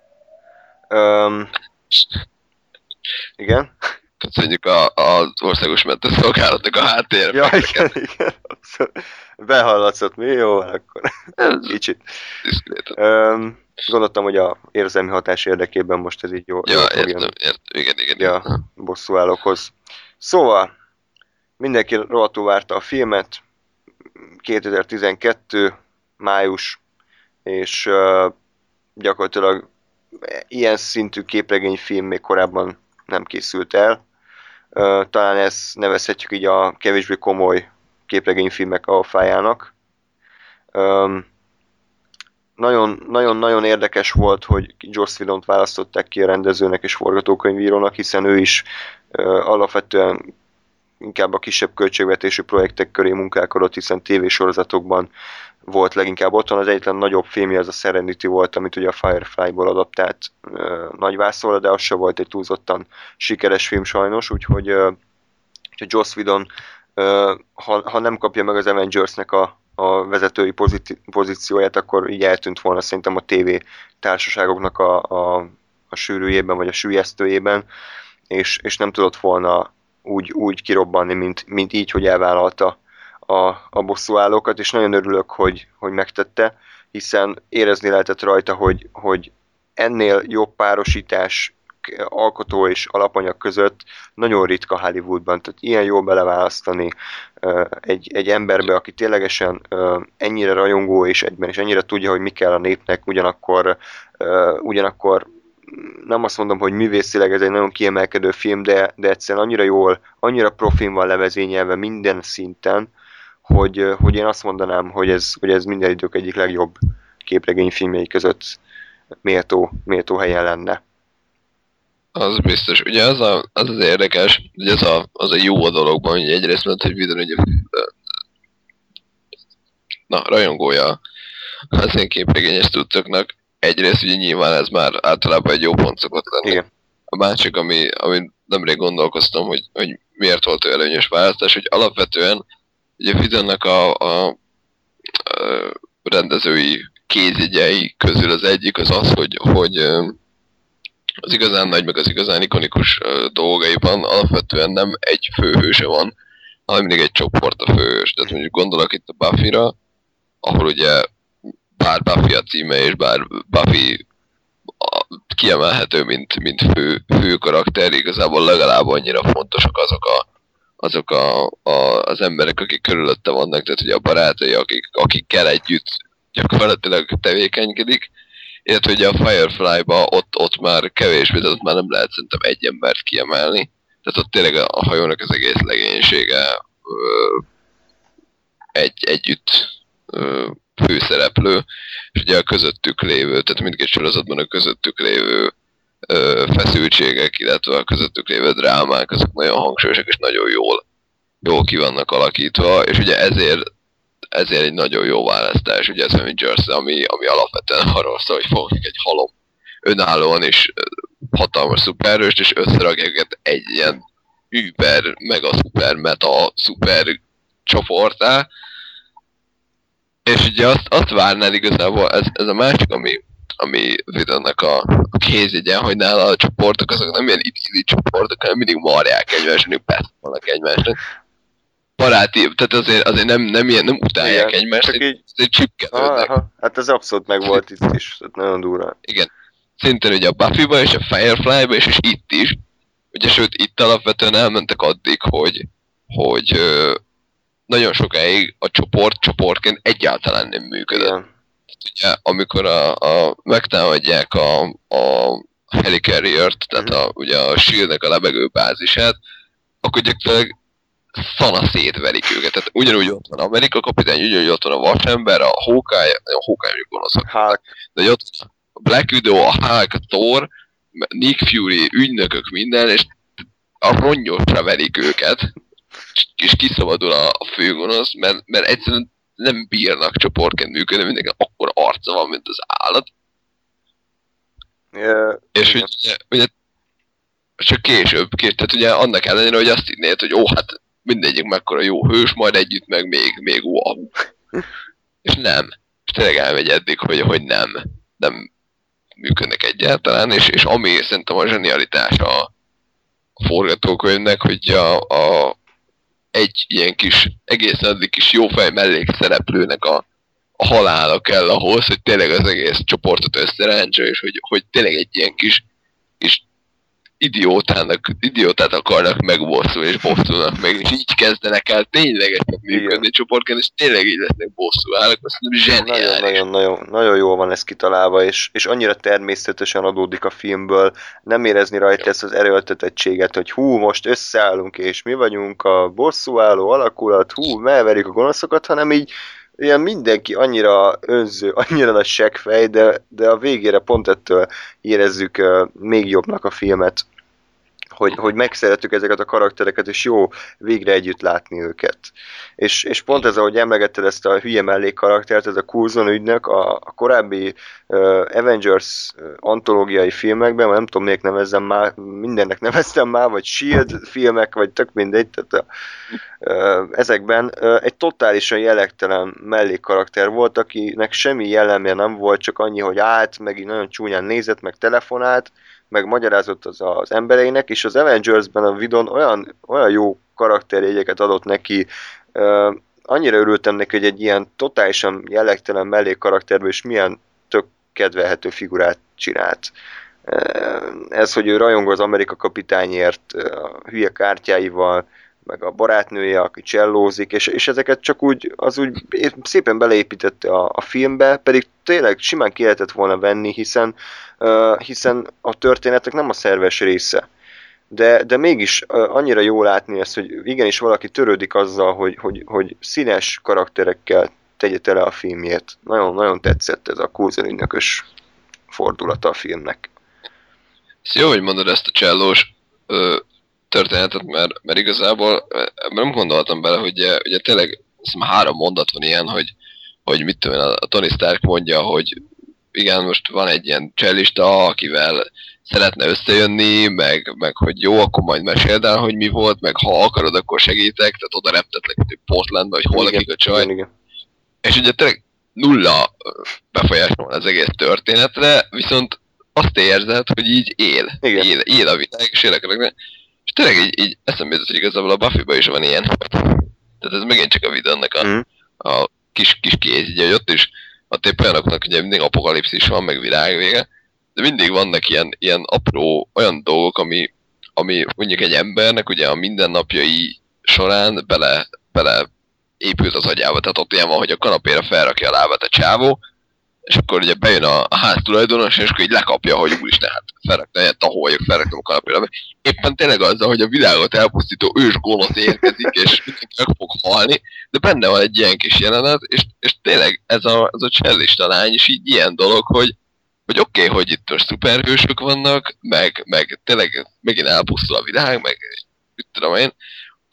A: Um, igen?
B: Köszönjük a, az országos mentőszolgálatnak a háttérbe.
A: Ja, igen, igen. Behallatszott mi? Jó, akkor kicsit. gondoltam, hogy a érzelmi hatás érdekében most ez így jó.
B: Ja,
A: fog
B: értem, értem. Igen, igen.
A: Ja,
B: igen.
A: bosszúállókhoz. Szóval, mindenki rohadtul várta a filmet, 2012. május, és uh, gyakorlatilag ilyen szintű képregényfilm még korábban nem készült el. Talán ezt nevezhetjük így a kevésbé komoly képregényfilmek alfájának. Nagyon-nagyon érdekes volt, hogy Joss Whedont választották ki a rendezőnek és forgatókönyvírónak, hiszen ő is alapvetően inkább a kisebb költségvetésű projektek köré munkálkodott, hiszen tévésorozatokban volt leginkább otthon. Az egyetlen nagyobb filmje az a Serenity volt, amit ugye a Firefly-ból adaptált uh, nagy vászol, de az se volt egy túlzottan sikeres film sajnos, úgyhogy, uh, úgyhogy Joss Whedon, uh, ha, ha nem kapja meg az Avengersnek a, a vezetői pozíci- pozícióját, akkor így eltűnt volna szerintem a TV társaságoknak a, a, a sűrűjében, vagy a sűjesztőjében, és, és nem tudott volna úgy, úgy kirobbanni, mint, mint így, hogy elvállalta a, a bosszúállókat, és nagyon örülök, hogy, hogy megtette, hiszen érezni lehetett rajta, hogy, hogy ennél jobb párosítás alkotó és alapanyag között nagyon ritka Hollywoodban, tehát ilyen jól beleválasztani egy, egy emberbe, aki ténylegesen ennyire rajongó és egyben is ennyire tudja, hogy mi kell a népnek, ugyanakkor, ugyanakkor nem azt mondom, hogy művészileg ez egy nagyon kiemelkedő film, de, de egyszerűen annyira jól, annyira profin van levezényelve minden szinten, hogy, hogy én azt mondanám, hogy ez, hogy ez minden idők egyik legjobb képregényfilmjei között méltó, méltó helyen lenne.
B: Az biztos. Ugye az, a, az az érdekes, hogy ez a, az a jó a dologban, hogy egyrészt mert, hogy Vidon ugye na, rajongója az én képregényes tudtoknak. Egyrészt ugye nyilván ez már általában egy jó pont szokott lenni.
A: Igen.
B: A másik, ami, ami nemrég gondolkoztam, hogy, hogy miért volt ő előnyös választás, hogy alapvetően ugye Vidonnak a, a, a rendezői kézjegyei közül az egyik az az, hogy, hogy az igazán nagy, meg az igazán ikonikus dolgaiban alapvetően nem egy főhőse van, hanem mindig egy csoport a főhős. Tehát mondjuk gondolok itt a Buffy-ra, ahol ugye bár Buffy a címe, és bár Buffy a, kiemelhető, mint, mint fő, fő karakter, igazából legalább annyira fontosak azok a azok a, a, az emberek, akik körülötte vannak, tehát ugye a barátai, akik, akikkel együtt gyakorlatilag tevékenykedik, illetve ugye a Firefly-ba ott, ott már kevésbé, tehát ott már nem lehet szerintem egy embert kiemelni, tehát ott tényleg a hajónak az egész legénysége ö, egy, együtt főszereplő, és ugye a közöttük lévő, tehát mindkét sorozatban a közöttük lévő ö, feszültségek, illetve a közöttük lévő drámák, azok nagyon hangsúlyosak és nagyon jól, jól ki vannak alakítva, és ugye ezért ezért egy nagyon jó választás, ugye ez Avengers, ami, ami alapvetően arról szól, hogy fognak egy halom önállóan is hatalmas szupererőst, és összerakják egy ilyen über, mega szuper, meta, szuper csoportá, és ugye azt, azt várnál igazából, ez, ez a másik, ami, ami Vidonnak a, a kézjegyen, hogy nála a csoportok azok nem ilyen idilli csoportok, hanem mindig marják egymást, mindig beszólnak egymásnak. Baráti, tehát azért, azért nem, nem, ilyen, nem utálják
A: Igen,
B: egymást,
A: csak így-
B: azért csipkedődnek.
A: Hát ez abszolút megvolt itt is, tehát nagyon durva.
B: Igen. Szintén ugye a Buffy-ba és a Firefly-ba és, és itt is. Ugye sőt, itt alapvetően elmentek addig, hogy, hogy nagyon sokáig a csoport csoportként egyáltalán nem működött.
A: Igen.
B: Ugye, amikor a, a, megtámadják a, a helicarrier-t, tehát a, ugye a shield a lebegő bázisát, akkor gyakorlatilag szana szétverik őket. Tehát ugyanúgy ott van Amerika kapitány, ugyanúgy ott van a vasember, a Hawkeye, a Hawkeye mondjuk gonoszak.
A: Hulk.
B: De ott a Black Widow, a Hulk, a Thor, Nick Fury, ügynökök, minden, és a rongyosra verik őket, és kiszabadul a, a főgonosz, mert, mert egyszerűen nem bírnak csoportként működni, mindenki akkor arca van, mint az állat.
A: Ö,
B: És
A: igen.
B: ugye, ugye csak később, később, tehát ugye annak ellenére, hogy azt hinnéd, hogy ó, hát mindegyik mekkora jó hős, majd együtt meg még, még wow. És nem. És tényleg elmegy eddig, hogy, hogy nem. Nem működnek egyáltalán, és, és ami szerintem a zsenialitás a, a forgatókönyvnek, hogy a, a egy ilyen kis, egészen addig kis jófej mellékszereplőnek a, a halála kell ahhoz, hogy tényleg az egész csoportot összerántsa, és hogy, hogy tényleg egy ilyen kis, kis idiótának, idiótát akarnak megbosszulni, és bosszulnak meg, és így kezdenek el ténylegesen működni csoportként, és tényleg így lesznek bosszú állnak, azt
A: Nagyon,
B: zseniális.
A: nagyon, nagyon, nagyon jól van ez kitalálva, és, és annyira természetesen adódik a filmből, nem érezni rajta ezt az erőltetettséget, hogy hú, most összeállunk, és mi vagyunk a bosszúálló alakulat, hú, melverik a gonoszokat, hanem így ilyen mindenki annyira önző, annyira nagy seggfej, de, de a végére pont ettől érezzük uh, még jobbnak a filmet, hogy, hogy megszerettük ezeket a karaktereket, és jó végre együtt látni őket. És, és pont ez, ahogy emlegetted ezt a hülye mellékkaraktert, ez a Coulson ügynök, a, a korábbi uh, Avengers antológiai filmekben, nem tudom, miért nevezzem már, mindennek neveztem már, vagy Shield filmek, vagy tök mindegy, tehát a, uh, ezekben uh, egy totálisan jellegtelen mellékkarakter volt, akinek semmi jellemje nem volt, csak annyi, hogy állt, meg így nagyon csúnyán nézett, meg telefonált, meg magyarázott az az embereinek, és az Avengers-ben a Vidon olyan, olyan jó karakterjegyeket adott neki, uh, annyira örültem neki, hogy egy ilyen totálisan jellegtelen mellékkarakterből is milyen tök kedvelhető figurát csinált. Ez, hogy ő rajong az Amerika kapitányért, uh, hülye kártyáival, meg a barátnője, aki csellózik, és, és ezeket csak úgy, az úgy szépen beleépítette a, a filmbe, pedig tényleg simán ki lehetett volna venni, hiszen, uh, hiszen a történetek nem a szerves része. De, de mégis uh, annyira jó látni ezt, hogy igenis valaki törődik azzal, hogy, hogy, hogy színes karakterekkel tegye tele a filmjét. Nagyon-nagyon tetszett ez a Coulson ügynökös fordulata a filmnek.
B: Ez jó, hogy mondod ezt a csellós történetet, mert, mert igazából ö, nem gondoltam bele, hogy ugye, ugye tényleg azt három mondat van ilyen, hogy, hogy mit tudom én, a Tony Stark mondja, hogy igen, most van egy ilyen csellista, akivel szeretne összejönni, meg, meg hogy jó, akkor majd meséld el, hogy mi volt, meg ha akarod, akkor segítek, tehát oda reptetlek hogy Portlandba, hogy hol lakik a csaj.
A: igen, igen.
B: És ugye tényleg nulla befolyás van az egész történetre, viszont azt érzed, hogy így él.
A: Igen.
B: Él, él a világ, és él a karakter. És tényleg így, így eszembe jutott, hogy igazából a buffy is van ilyen, tehát ez megint csak a videónak a,
A: Mhm.
B: a kis, kis kéz, ugye, hogy ott is ott épp olyanoknak ugye mindig apokalipszis van, meg világvége, de mindig vannak ilyen, ilyen apró olyan dolgok, ami, ami mondjuk egy embernek ugye a mindennapjai során bele, bele épült az agyába. Tehát ott ilyen van, hogy a kanapéra felrakja a lábát a csávó, és akkor ugye bejön a, a ház tulajdonos, és akkor így lekapja, hogy úristen, hát felrakta, ilyen taholjak, felraktam a kanapéra. Éppen tényleg azzal, hogy a világot elpusztító ős gonosz érkezik, és mindenki meg fog halni, de benne van egy ilyen kis jelenet, és, és tényleg ez a, ez a csellista lány is így ilyen dolog, hogy, hogy oké, okay, hogy itt most szuperhősök vannak, meg, meg tényleg megint elpusztul a világ, meg mit tudom én,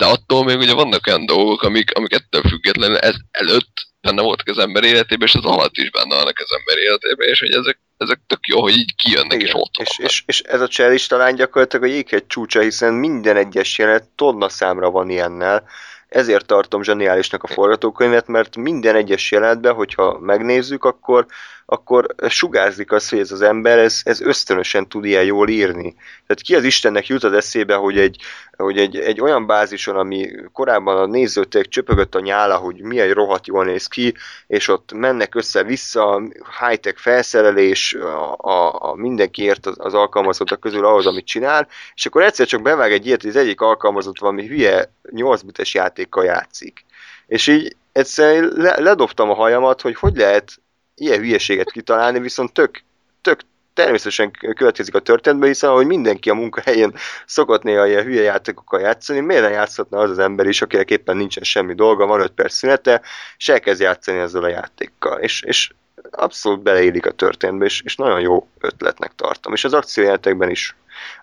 B: de attól még ugye vannak olyan dolgok, amik, amik ettől függetlenül ez előtt benne voltak az ember életében, és az alatt is benne vannak az ember életében, és hogy ezek, ezek tök jó, hogy így kijönnek, és
A: Igen.
B: ott
A: és,
B: vannak.
A: és, és ez a cselista lány gyakorlatilag a jéghegy csúcsa, hiszen minden egyes jelenet tonna számra van ilyennel. Ezért tartom zseniálisnak a forgatókönyvet, mert minden egyes jelenetben, hogyha megnézzük, akkor, akkor sugárzik az, hogy ez az ember, ez, ez ösztönösen tud ilyen jól írni. Tehát ki az Istennek jut az eszébe, hogy egy, hogy egy, egy olyan bázison, ami korábban a nézőtek csöpögött a nyála, hogy milyen rohadt jól néz ki, és ott mennek össze-vissza, high-tech felszerelés, a, a, a mindenkiért az, az alkalmazottak közül ahhoz, amit csinál, és akkor egyszer csak bevág egy ilyet, hogy az egyik alkalmazott valami hülye 8 bites játékkal játszik. És így egyszerűen le, ledobtam a hajamat, hogy hogy lehet ilyen hülyeséget kitalálni, viszont tök, tök természetesen következik a történetben, hiszen hogy mindenki a munkahelyén szokott néha ilyen hülye játékokkal játszani, miért nem játszhatna az az ember is, akinek éppen nincsen semmi dolga, van 5 perc szünete, és elkezd játszani ezzel a játékkal. És, és abszolút beleélik a történetbe, és, és nagyon jó ötletnek tartom. És az akciójátékben is,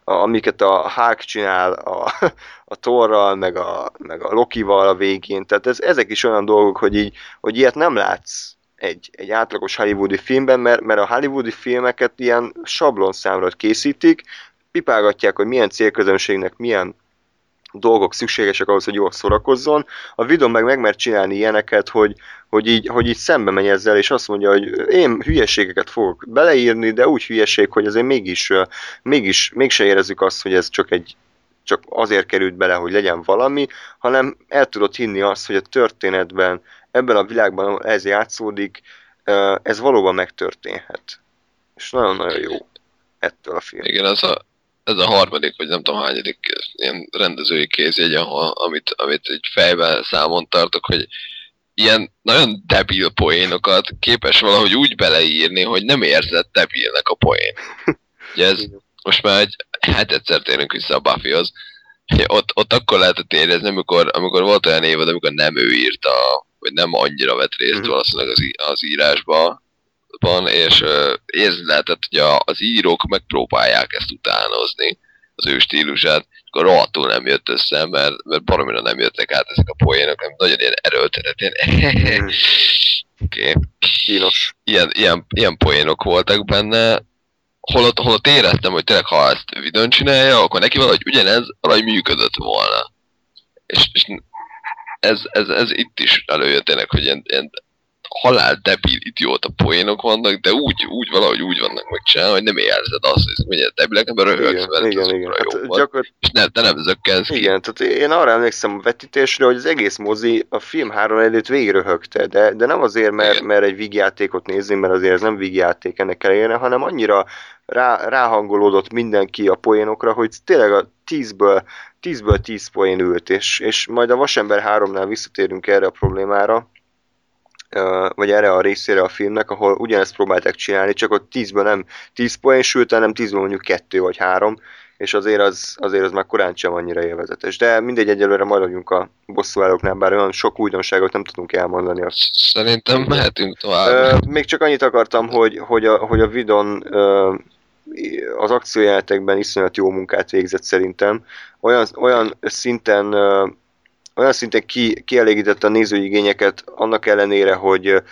A: a, amiket a Hulk csinál a, a Torral, meg a, meg a Lokival a végén, tehát ez, ezek is olyan dolgok, hogy így, hogy ilyet nem látsz egy, egy átlagos hollywoodi filmben, mert, mert a hollywoodi filmeket ilyen sablonszámra készítik, pipálgatják, hogy milyen célközönségnek milyen dolgok szükségesek ahhoz, hogy jól szórakozzon. A videó meg meg mert csinálni ilyeneket, hogy, hogy, így, hogy így szembe megy ezzel, és azt mondja, hogy én hülyeségeket fogok beleírni, de úgy hülyeség, hogy azért mégis, mégis mégse érezzük azt, hogy ez csak egy csak azért került bele, hogy legyen valami, hanem el tudod hinni azt, hogy a történetben ebben a világban ez játszódik, ez valóban megtörténhet. És nagyon-nagyon jó ettől a film.
B: Igen, ez a, ez a harmadik, vagy nem tudom hányadik ilyen rendezői kézjegy, amit, amit egy fejben számon tartok, hogy ilyen nagyon debil poénokat képes valahogy úgy beleírni, hogy nem érzed debilnek a poén. Ugye ez most már egy, hát egyszer térünk vissza a Buffyhoz, ott, ott akkor lehetett érezni, amikor, amikor volt olyan évad, amikor nem ő írta hogy nem annyira vett részt mm-hmm. valószínűleg az, az írásban, van, és uh, érzni lehetett, hogy a, az írók megpróbálják ezt utánozni, az ő stílusát, akkor rohadtul nem jött össze, mert, mert baromira nem jöttek át ezek a poénok, nem nagyon ilyen erőltetett, ilyen mm. Oké. Okay. Ilyen, ilyen, ilyen poénok voltak benne, holott, holott éreztem, hogy tényleg ha ezt videón csinálja, akkor neki valahogy ugyanez valahogy működött volna. És, és ez, ez, ez itt is előjött tényleg, hogy ilyen, ilyen halál debil idióta poénok vannak, de úgy, úgy valahogy úgy vannak megcsinálva, hogy nem érzed azt, hogy mennyire debilek, mert röhögsz
A: mert igen, igen. Hát,
B: gyakor... és nem, te nem zökkensz
A: ki. Igen, tehát én arra emlékszem a vetítésre, hogy az egész mozi a film három előtt végigröhögte, de, de nem azért, mert, mert egy vígjátékot nézni, mert azért ez nem vígjáték ennek elejére, hanem annyira rá, ráhangolódott mindenki a poénokra, hogy tényleg a tízből, tízből tíz poén ült, és, és majd a Vasember 3-nál visszatérünk erre a problémára, vagy erre a részére a filmnek, ahol ugyanezt próbálták csinálni, csak ott tízből nem tíz poén sült, hanem tízből mondjuk kettő vagy három, és azért az, azért az már korán sem annyira élvezetes. De mindegy, egyelőre maradjunk a bosszúállóknál, bár olyan sok újdonságot nem tudunk elmondani. Azt.
B: Szerintem mehetünk tovább.
A: még csak annyit akartam, hogy, hogy, a, hogy a Vidon az akciójátekben iszonyat jó munkát végzett szerintem. Olyan, olyan szinten olyan szinten ki, kielégítette a nézőigényeket, annak ellenére, hogy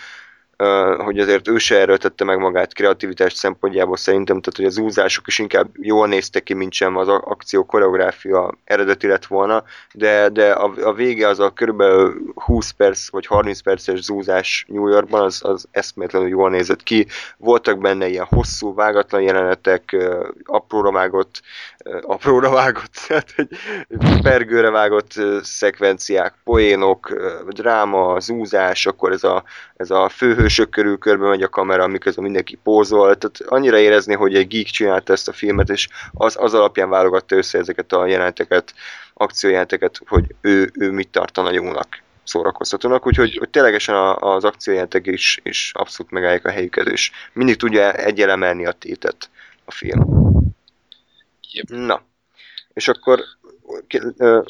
A: hogy azért ő se erőltette meg magát kreativitás szempontjából szerintem, tehát hogy az úzások is inkább jól néztek ki, mint sem az akció koreográfia eredeti lett volna, de, de a, a vége az a körülbelül 20 perc vagy 30 perces zúzás New Yorkban, az, az eszméletlenül jól nézett ki. Voltak benne ilyen hosszú, vágatlan jelenetek, apróra vágott, apróra vágott, tehát egy pergőre vágott szekvenciák, poénok, dráma, zúzás, akkor ez a, ez a főhő hősök körül körbe megy a kamera, miközben mindenki pózol, tehát annyira érezni, hogy egy geek csinálta ezt a filmet, és az, az alapján válogatta össze ezeket a jelenteket, akciójelenteket, hogy ő, ő mit tartana jónak szórakoztatónak, úgyhogy hogy ténylegesen az akciójelentek is, is abszolút megállják a helyüket, és mindig tudja egyelemelni a tétet a film.
B: Yep.
A: Na, és akkor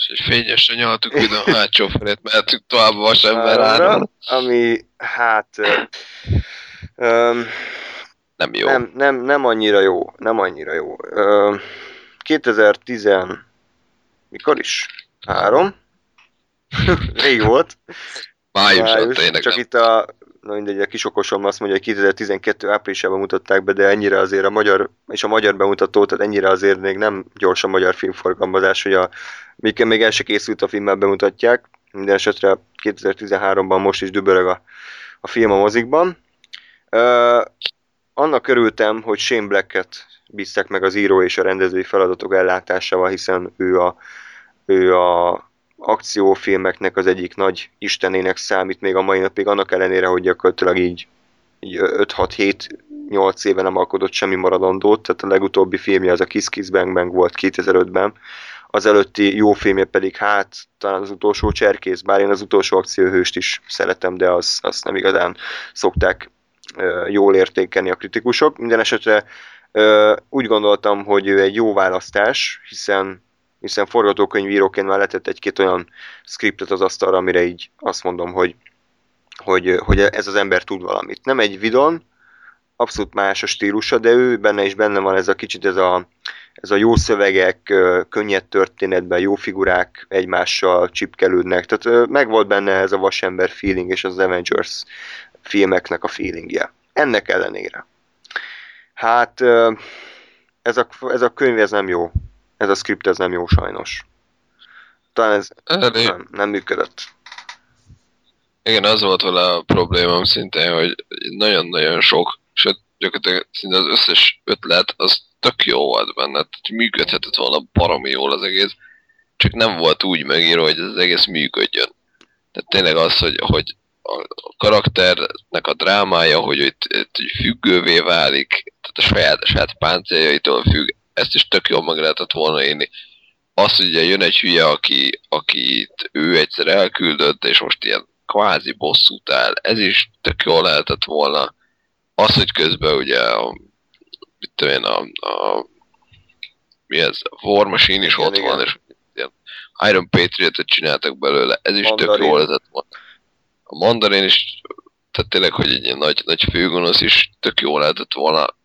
B: és fényesre nyaltuk ide a hátsó felét, mehetünk tovább a vasember.
A: Ami, hát... Um,
B: nem jó.
A: Nem, nem, nem annyira jó. Nem annyira jó. Um, 2010... Mikor is? Három? Rég volt.
B: Május, Május
A: Csak nem. itt a na mindegy, a kisokosom azt mondja, hogy 2012 áprilisában mutatták be, de ennyire azért a magyar, és a magyar bemutató, tehát ennyire azért még nem gyors a magyar filmforgalmazás, hogy a, még, még el se készült a filmmel bemutatják, minden esetre 2013-ban most is dübörög a, a film a mozikban. Uh, annak örültem, hogy Shane Black-et bíztak meg az író és a rendezői feladatok ellátásával, hiszen ő a, ő a akciófilmeknek az egyik nagy istenének számít még a mai napig, annak ellenére, hogy gyakorlatilag így, így 5-6-7-8 éve nem alkotott semmi maradandót, tehát a legutóbbi filmje az a Kiss Kiss Bang Bang volt 2005-ben, az előtti jó filmje pedig hát talán az utolsó cserkész, bár én az utolsó akcióhőst is szeretem, de az, azt nem igazán szokták jól értékeni a kritikusok. Minden esetre úgy gondoltam, hogy ő egy jó választás, hiszen hiszen forgatókönyvíróként már letett egy-két olyan skriptet az asztalra, amire így azt mondom, hogy, hogy, hogy ez az ember tud valamit. Nem egy vidon, abszolút más a stílusa, de ő benne is benne van ez a kicsit ez a, ez a jó szövegek, könnyed történetben, jó figurák egymással csipkelődnek. Tehát meg volt benne ez a vasember feeling és az Avengers filmeknek a feelingje. Ennek ellenére. Hát ez a, ez a könyv ez nem jó. Ez a script ez nem jó sajnos. Talán ez nem, nem működött.
B: Igen, az volt vele a problémám szintén, hogy nagyon-nagyon sok, sőt, gyakorlatilag szinte az összes ötlet, az tök jó volt benne, működhetett volna baromi jól az egész, csak nem volt úgy megírva, hogy ez az egész működjön. Tehát tényleg az, hogy, hogy a karakternek a drámája, hogy itt, itt függővé válik, tehát a saját, a saját páncéljaitól függ, ezt is tök jól meg lehetett volna írni. Az, hogy ugye jön egy hülye, aki, akit ő egyszer elküldött, és most ilyen kvázi bosszút áll, ez is tök jól lehetett volna. Az, hogy közben ugye a, mit tudom én, a, a mi ez, a War Machine is igen, ott igen. van, és ilyen Iron Patriot-et csináltak belőle, ez is Mandarin. tök jól lehetett volna. A Mandarin is, tehát tényleg, hogy egy ilyen nagy, nagy főgonosz is tök jól lehetett volna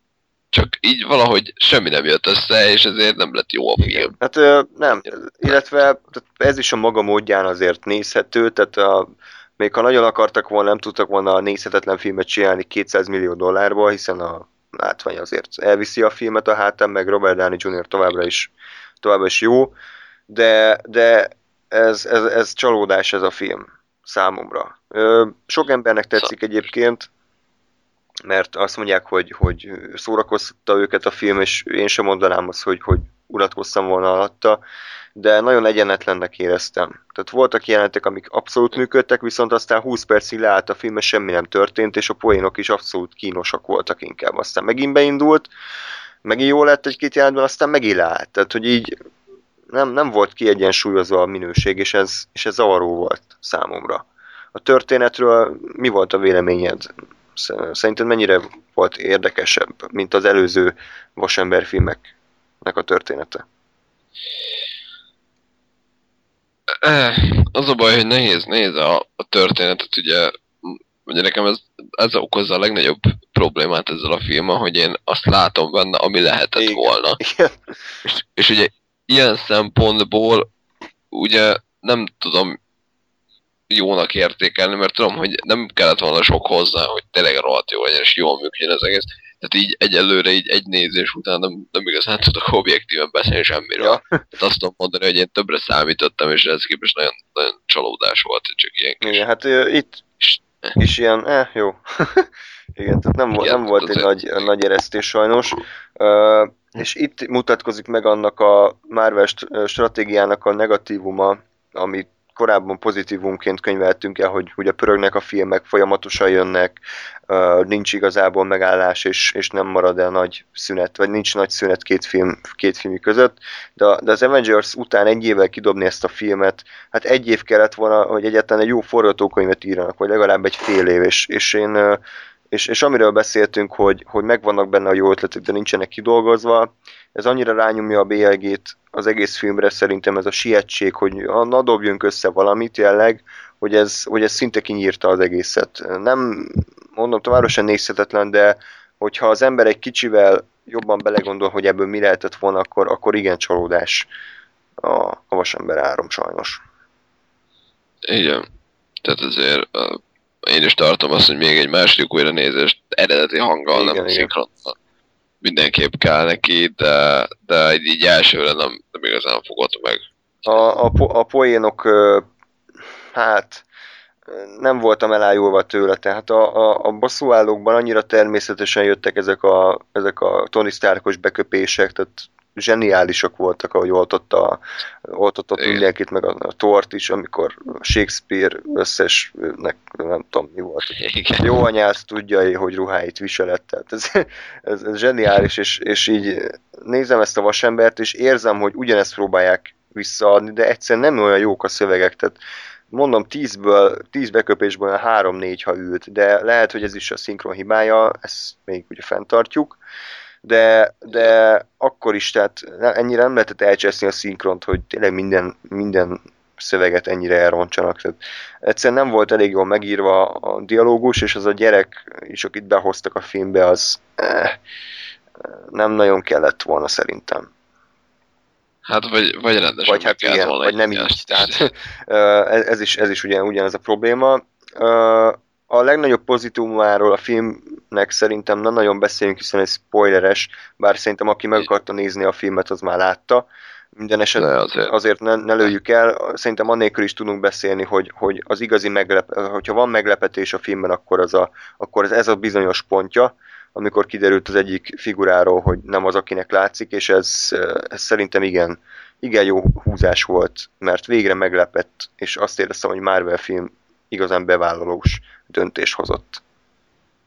B: csak így valahogy semmi nem jött össze, és ezért nem lett jó a film.
A: Hát nem, illetve ez is a maga módján azért nézhető, tehát a, még ha nagyon akartak volna, nem tudtak volna a nézhetetlen filmet csinálni 200 millió dollárból, hiszen a látvány azért elviszi a filmet a hátán, meg Robert Downey Jr. továbbra is, továbbra is jó, de, de ez, ez, ez csalódás ez a film számomra. Ö, sok embernek tetszik egyébként, mert azt mondják, hogy, hogy szórakoztatta őket a film, és én sem mondanám azt, hogy, hogy unatkoztam volna alatta, de nagyon egyenetlennek éreztem. Tehát voltak jelenetek, amik abszolút működtek, viszont aztán 20 percig leállt a film, és semmi nem történt, és a poénok is abszolút kínosak voltak inkább. Aztán megint beindult, megint jó lett egy-két jelentben, aztán megint leállt. Tehát, hogy így nem, nem volt kiegyensúlyozva a minőség, és ez, és ez zavaró volt számomra. A történetről mi volt a véleményed? Szerinted mennyire volt érdekesebb, mint az előző Vasember filmeknek a története?
B: Eh, az a baj, hogy nehéz, nehéz a, a történetet, ugye, ugye nekem ez, ez okozza a legnagyobb problémát ezzel a filmmel, hogy én azt látom benne, ami lehetett Igen. volna. Igen. És, és ugye ilyen szempontból ugye nem tudom jónak értékelni, mert tudom, hogy nem kellett volna sok hozzá, hogy tényleg rohadt jó legyen, és jól működjön az egész. Tehát így egyelőre így egy nézés után nem, nem igazán tudok objektíven beszélni semmiről. Ja. Tehát azt tudom mondani, hogy én többre számítottam, és ez képest nagyon, nagyon csalódás volt, hogy csak ilyen
A: kis... Igen, hát uh, itt is ilyen, eh, jó. Igen, tehát nem, Igen, nem volt egy nagy, nagy eresztés sajnos. Uh, és itt mutatkozik meg annak a Marvel stratégiának a negatívuma, amit korábban pozitívumként könyveltünk el, hogy ugye pörögnek a filmek, folyamatosan jönnek, nincs igazából megállás, és, és nem marad el nagy szünet, vagy nincs nagy szünet két film, két filmi között, de, de az Avengers után egy évvel kidobni ezt a filmet, hát egy év kellett volna, hogy egyáltalán egy jó forgatókönyvet írjanak, vagy legalább egy fél év, és, és én és, és amiről beszéltünk, hogy, hogy megvannak benne a jó ötletek, de nincsenek kidolgozva, ez annyira rányomja a BLG-t az egész filmre szerintem ez a sietség, hogy na dobjunk össze valamit jelleg, hogy ez, hogy ez szinte kinyírta az egészet. Nem, mondom, továbbra nézhetetlen, de hogyha az ember egy kicsivel jobban belegondol, hogy ebből mi lehetett volna, akkor, akkor igen csalódás a, a Vasember árom sajnos.
B: Igen. Tehát azért uh, én is tartom azt, hogy még egy második újra nézést eredeti hanggal, igen, nem szinkronnal mindenképp kell neki, de, de így, elsőre nem, nem igazán fogott meg.
A: A, a, po, a poénok, hát nem voltam elájulva tőle, tehát a, a, a bosszúállókban annyira természetesen jöttek ezek a, ezek a Tony Starkos beköpések, tehát zseniálisak voltak, ahogy oltotta, oltotta mindenkit, meg a, a tort is, amikor Shakespeare összesnek, nem tudom mi volt. Igen. Jó anyász tudja, hogy ruháit viselett, tehát ez, ez, ez zseniális, és, és így nézem ezt a vasembert, és érzem, hogy ugyanezt próbálják visszaadni, de egyszerűen nem olyan jók a szövegek, tehát mondom, 10-ből, 10 beköpésből 3-4, ha ült, de lehet, hogy ez is a szinkron hibája, ezt még ugye fenntartjuk, de, de akkor is, tehát ennyire nem lehetett elcseszni a szinkront, hogy tényleg minden, minden szöveget ennyire elroncsanak. Tehát egyszerűen nem volt elég jól megírva a dialógus, és az a gyerek is, akit behoztak a filmbe, az eh, nem nagyon kellett volna szerintem.
B: Hát vagy, vagy rendesen
A: vagy hát igen, vagy nem így. Tehát, ez, ez, is, ez is ugyan, ugyanez a probléma. A legnagyobb pozitívumáról a filmnek szerintem nem nagyon beszélünk, hiszen ez spoileres, bár szerintem aki meg akarta nézni a filmet, az már látta. Minden esetben azért, azért ne, ne lőjük el, szerintem annélkül is tudunk beszélni, hogy, hogy az igazi meglep, hogyha van meglepetés a filmben, akkor, az a, akkor ez, ez a bizonyos pontja, amikor kiderült az egyik figuráról, hogy nem az, akinek látszik, és ez, ez szerintem igen, igen jó húzás volt, mert végre meglepett, és azt éreztem, hogy Marvel film igazán bevállalós döntés hozott.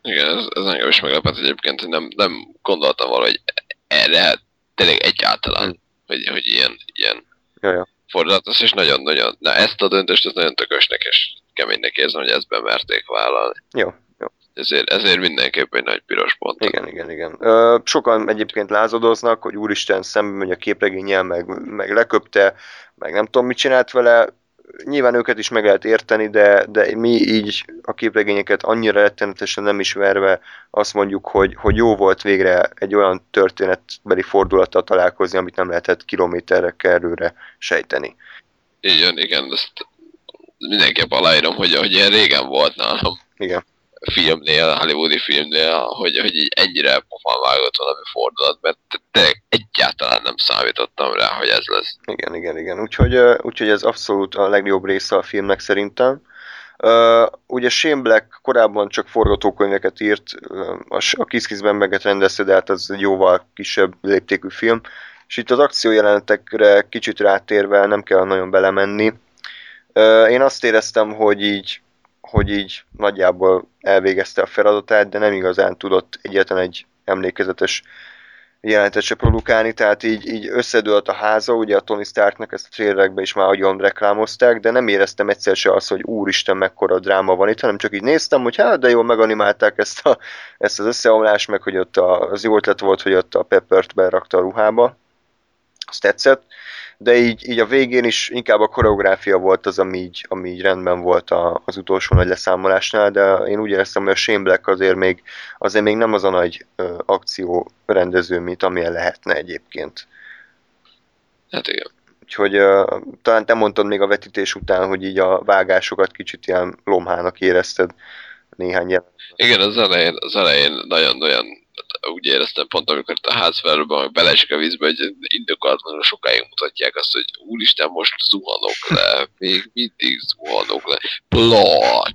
B: Igen, ez, ez engem is meglepett egyébként, hogy nem, nem gondoltam valahogy erre, hát tényleg egyáltalán, hmm. hogy, hogy ilyen, ilyen
A: Jaja.
B: fordulatos, és nagyon-nagyon, na ezt a döntést, ez nagyon tökösnek és keménynek érzem, hogy ezt bemerték vállalni.
A: Jó,
B: ezért, ezért mindenképp egy nagy piros pont.
A: Igen, igen, igen. Ö, sokan egyébként lázadoznak, hogy úristen szembe megy a képregényel, meg, meg leköpte, meg nem tudom mit csinált vele. Nyilván őket is meg lehet érteni, de, de mi így a képregényeket annyira rettenetesen nem ismerve azt mondjuk, hogy, hogy jó volt végre egy olyan történetbeli fordulattal találkozni, amit nem lehetett kilométerre előre sejteni.
B: Igen, igen, ezt mindenképp aláírom, hogy, hogy ilyen régen volt nálam.
A: Igen
B: filmnél, hollywoodi filmnél, hogy, hogy így ennyire pofán vágott valami fordulat, mert tényleg egyáltalán nem számítottam rá, hogy ez lesz.
A: Igen, igen, igen. Úgyhogy, úgyhogy ez abszolút a legjobb része a filmnek szerintem. Uh, ugye Shane Black korábban csak forgatókönyveket írt, a Kiss Kiss meg rendezte, de hát az egy jóval kisebb léptékű film, és itt az akciójelenetekre kicsit rátérve nem kell nagyon belemenni. Uh, én azt éreztem, hogy így hogy így nagyjából elvégezte a feladatát, de nem igazán tudott egyetlen egy emlékezetes jelenetet se produkálni, tehát így, így összedőlt a háza, ugye a Tony Starknak ezt a trailerekben is már nagyon reklámozták, de nem éreztem egyszer se azt, hogy úristen mekkora dráma van itt, hanem csak így néztem, hogy hát de jól meganimálták ezt, a, ezt az összeomlást, meg hogy ott a, az jó ötlet volt, hogy ott a Peppert berakta a ruhába, azt tetszett, de így, így a végén is inkább a koreográfia volt az, ami így, ami így rendben volt a, az utolsó nagy leszámolásnál, de én úgy éreztem, hogy a Shane Black azért még, azért még nem az a nagy ö, akció rendező, mint amilyen lehetne egyébként.
B: Hát igen.
A: Úgyhogy uh, talán te mondtad még a vetítés után, hogy így a vágásokat kicsit ilyen lomhának érezted néhány jel.
B: Igen, az elején, az elején nagyon-nagyon úgy éreztem pont, amikor a házfelőben beleesik a vízbe, hogy indokolatlanul sokáig mutatják azt, hogy úristen, most zuhanok le, még mindig zuhanok le, placs,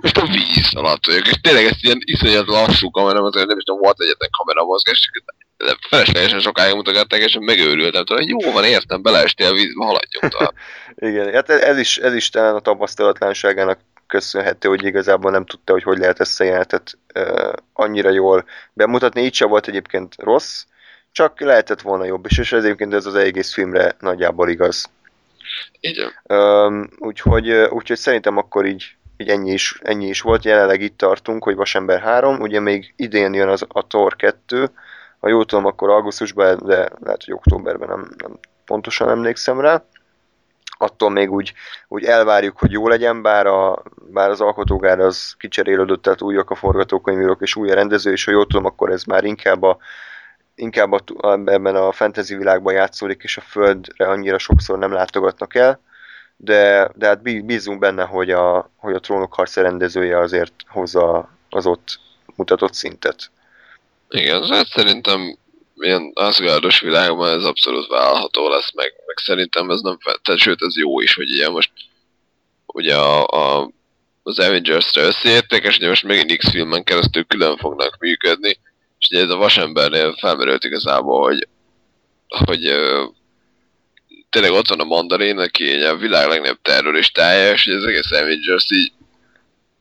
B: most a víz alatt vagyok, és tényleg ezt ilyen iszonyat lassú kamera, azért nem is tudom, volt egyetlen kameramozgás, de feleslegesen sokáig mutogatták, és megőrültem tőle, hogy jó van, értem, beleestél a vízbe, haladjunk tovább.
A: Igen, hát ez is, ez is talán a tapasztalatlanságának köszönhető, hogy igazából nem tudta, hogy hogy lehet ezt a jelenetet uh, annyira jól bemutatni. Így sem volt egyébként rossz, csak lehetett volna jobb is, és ez egyébként ez az egész filmre nagyjából igaz.
B: Igen.
A: Um, úgyhogy, úgyhogy szerintem akkor így, így ennyi, is, ennyi is volt. Jelenleg itt tartunk, hogy Vasember 3, ugye még idén jön az, a Thor 2, ha jól tudom, akkor augusztusban, de lehet, hogy októberben nem, nem pontosan emlékszem rá attól még úgy, úgy elvárjuk, hogy jó legyen, bár, a, bár az alkotógár az kicserélődött, tehát újak a forgatókönyvírok és új a rendező, és ha jól tudom, akkor ez már inkább a, inkább a, ebben a fantasy világban játszódik, és a földre annyira sokszor nem látogatnak el, de, de hát bízunk benne, hogy a, hogy a trónok harca rendezője azért hozza az ott mutatott szintet.
B: Igen, hát szerintem ilyen Asgardos világban ez abszolút vállalható lesz, meg, meg szerintem ez nem fel, sőt ez jó is, hogy ilyen most ugye a, a az Avengers-re összeértek, és ugye most megint X-filmen keresztül külön fognak működni, és ugye ez a vasembernél felmerült igazából, hogy, hogy ö, tényleg ott van a mandarin, aki a világ legnagyobb terroristája, és ugye az egész Avengers így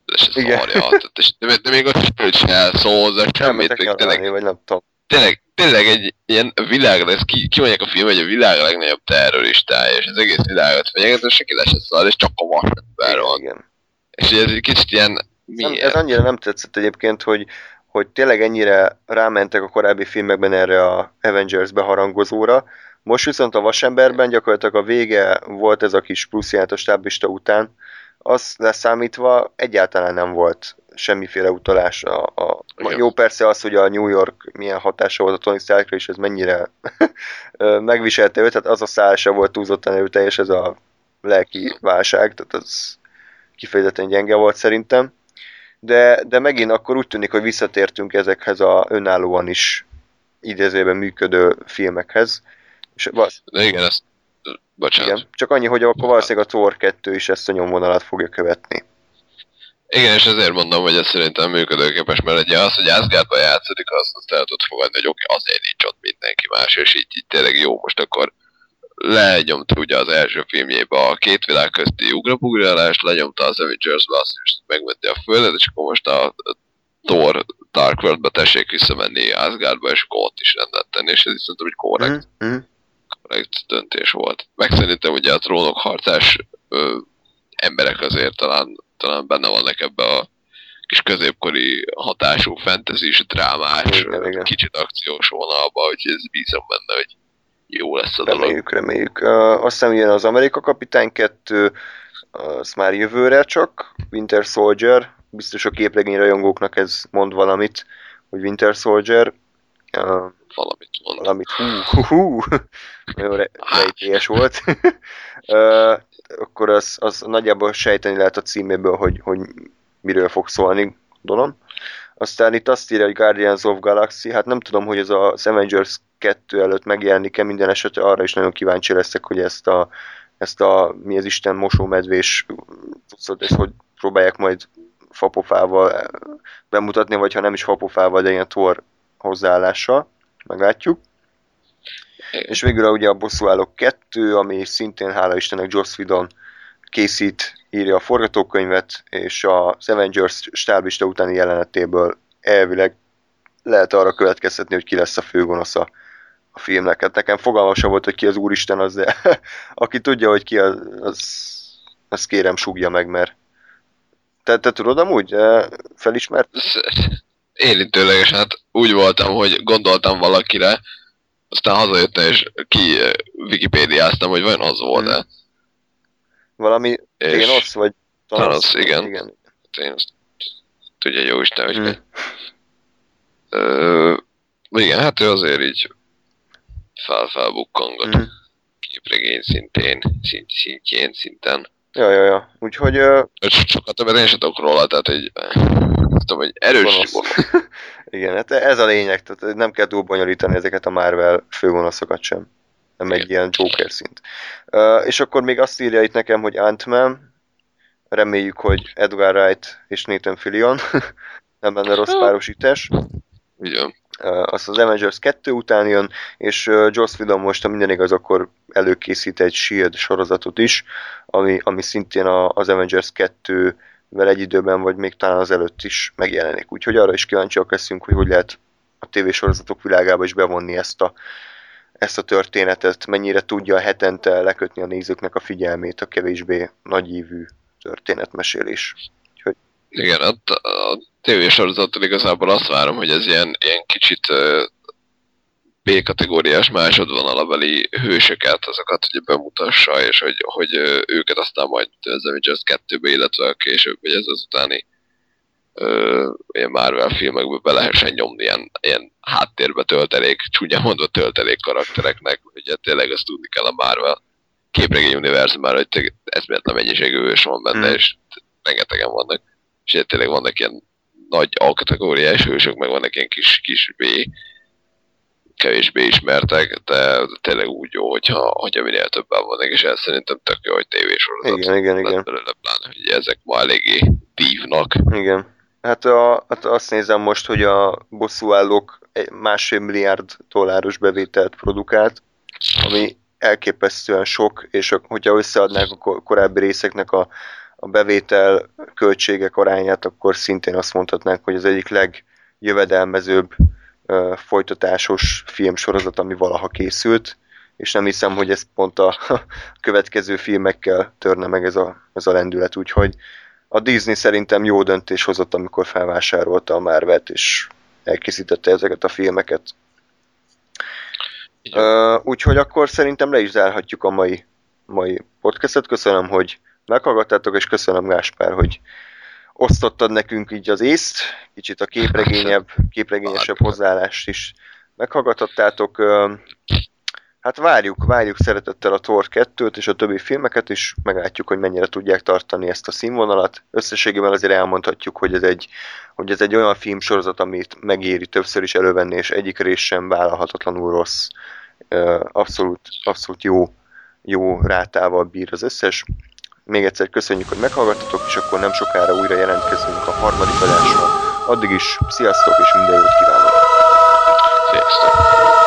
B: és ez szarja, tehát, és de, de még ott sem elszóz, semmit,
A: még tényleg... vagy nem tudom
B: tényleg, tényleg egy ilyen világ lesz, ki, ki mondják a film, hogy a világ legnagyobb terroristája, és az egész világot fenyeget, és senki lesz szar, és csak a vasember van.
A: Igen.
B: És ez egy kicsit ilyen,
A: Nem,
B: mi
A: ez annyira nem tetszett egyébként, hogy, hogy tényleg ennyire rámentek a korábbi filmekben erre a Avengers beharangozóra. Most viszont a Vasemberben gyakorlatilag a vége volt ez a kis pluszját a stábista után. Az leszámítva egyáltalán nem volt semmiféle utalás. A, a,
B: Igen.
A: jó persze az, hogy a New York milyen hatása volt a Tony Starkra, és ez mennyire megviselte őt, tehát az a szállása volt túlzottan erőteljes, ez a lelki válság, tehát az kifejezetten gyenge volt szerintem de, de megint akkor úgy tűnik, hogy visszatértünk ezekhez a önállóan is idézőben működő filmekhez. És val-
B: De igen, ezt, bocsánat.
A: igen, csak annyi, hogy akkor valószínűleg a Thor 2 is ezt a nyomvonalat fogja követni.
B: Igen, és ezért mondom, hogy ez szerintem működőképes, mert ugye az, hogy Asgardban játszódik, azt, azt el tudod fogadni, hogy oké, azért nincs ott mindenki más, és így, így tényleg jó, most akkor lenyomta ugye az első filmjébe a két világ közti ugrapugrálást, lenyomta az Avengers-be azt, és megmenti a földet, és akkor most a Thor Dark World-be tessék visszamenni Asgardba, és akkor ott is rendet tenni, és ez is szerintem egy korrekt
A: Mhm, mhm.
B: korrekt döntés volt. Meg szerintem ugye a trónok harcás ö, emberek azért talán, talán benne vannak ebbe a kis középkori hatású fantasy drámás,
A: Igen, igen.
B: kicsit akciós vonalba, úgyhogy ez bízom benne, hogy jó lesz a dolog.
A: Reméljük, reméljük. Uh, azt hiszem jön az Amerika Kapitány 2, az már jövőre csak, Winter Soldier, biztos a képregény rajongóknak ez mond valamit, hogy Winter Soldier, uh,
B: Valamit mond.
A: valamit, hú, hú, hú, nagyon re- rejtélyes volt. Ö, akkor az, az nagyjából sejteni lehet a címéből, hogy, hogy miről fog szólni, gondolom. Aztán itt azt írja, hogy Guardians of Galaxy, hát nem tudom, hogy ez az Avengers 2 előtt megjelenik-e, minden esetre arra is nagyon kíváncsi leszek, hogy ezt a, ezt a mi az Isten mosómedvés cuccot, ezt hogy próbálják majd fapofával bemutatni, vagy ha nem is fapofával, de ilyen Thor hozzáállással, meglátjuk. És végül ugye a Bosszúállók 2, ami szintén hála Istennek Joss Whedon készít, írja a forgatókönyvet, és az Avengers stábista utáni jelenetéből elvileg lehet arra következtetni, hogy ki lesz a főgonosz a, a filmnek. Hát nekem fogalmam sem volt, hogy ki az Úristen az, de aki tudja, hogy ki az, az, az kérem sugja meg, mert te, te tudod amúgy? Felismert?
B: Érintőleges, hát úgy voltam, hogy gondoltam valakire, aztán hazajöttem és ki eh, wikipédiáztam, hogy vajon az volt-e.
A: Valami
B: És-
A: Thanos, vagy
B: Thanos, igen.
A: igen.
B: Azt tudja jó Isten, hogy
A: Mm.
B: mm. Ö, igen, hát ő azért így fel-felbukkangott
A: Mm.
B: képregény szintén, szint, szintjén, szinten.
A: Ja, ja, ja. Úgyhogy
B: Öt- Sokat többet én sem tudok róla, tehát egy, tudom, hogy erős.
A: igen, hát ez a lényeg, tehát nem kell túl bonyolítani ezeket a Marvel főgonoszokat sem. Nem egy
B: Igen.
A: ilyen Joker szint. Uh, és akkor még azt írja itt nekem, hogy Ant-Man, reméljük, hogy Edgar Wright és Nathan Fillion, nem lenne rossz párosítás.
B: Igen.
A: Uh, azt az Avengers 2 után jön, és uh, Joss Whedon most, ha minden igaz, akkor előkészít egy S.H.I.E.L.D. sorozatot is, ami, ami szintén a, az Avengers 2-vel egy időben, vagy még talán az előtt is megjelenik. Úgyhogy arra is kíváncsiak leszünk, hogy hogy lehet a tévésorozatok világába is bevonni ezt a, ezt a történetet, mennyire tudja hetente lekötni a nézőknek a figyelmét a kevésbé nagyívű történetmesélés.
B: Igen, a, a tévésorozattól igazából azt várom, hogy ez ilyen, ilyen kicsit B-kategóriás másodvonalabeli hősöket, azokat ugye bemutassa, és hogy, hogy őket aztán majd az Avengers 2-be, illetve később, vagy ez az utáni ö, ilyen Marvel filmekbe be lehessen nyomni ilyen, ilyen háttérbe töltelék, csúnya mondva töltelék karaktereknek, ugye tényleg azt tudni kell a Marvel képregény univerzumára, hogy eszméletlen mennyiségű hős van benne,
A: Mm.
B: és rengetegen vannak és tényleg vannak ilyen nagy A-kategóriás hősök, meg vannak ilyen kis, kis B, kevésbé ismertek, de tényleg úgy jó, hogyha, hogyha minél többen vannak, és ez szerintem tök jó, hogy tévésorozat.
A: Igen, igen, igen.
B: Belőle, pláne, hogy ezek ma eléggé dívnak.
A: Igen. Hát, a, hát azt nézem most, hogy a bosszúállók másfél milliárd dolláros bevételt produkált, ami elképesztően sok, és a- hogyha összeadnák a ko- korábbi részeknek a, a bevétel költségek arányát, akkor szintén azt mondhatnánk, hogy az egyik legjövedelmezőbb folytatásos filmsorozat, ami valaha készült, és nem hiszem, hogy ez pont a következő filmekkel törne meg ez a, ez a lendület, úgyhogy a Disney szerintem jó döntés hozott, amikor felvásárolta a Marvel-t, és elkészítette ezeket a filmeket. Uh, úgyhogy akkor szerintem le is zárhatjuk a mai, mai podcastet. Köszönöm, hogy meghallgattátok, és köszönöm Gáspár, hogy osztottad nekünk így az észt, kicsit a képregényebb, képregényesebb hozzáállást is meghallgatottátok. Hát várjuk, várjuk szeretettel a Thor 2-t és a többi filmeket is, meglátjuk, hogy mennyire tudják tartani ezt a színvonalat. Összességében azért elmondhatjuk, hogy ez egy, hogy ez egy olyan filmsorozat, amit megéri többször is elővenni, és egyik rész sem vállalhatatlanul rossz. Abszolút, abszolút jó, jó rátával bír az összes. Még egyszer köszönjük, hogy meghallgattatok, és akkor nem sokára újra jelentkezünk a harmadik adásra. Addig is sziasztok, és minden jót kívánok!
B: Sziasztok!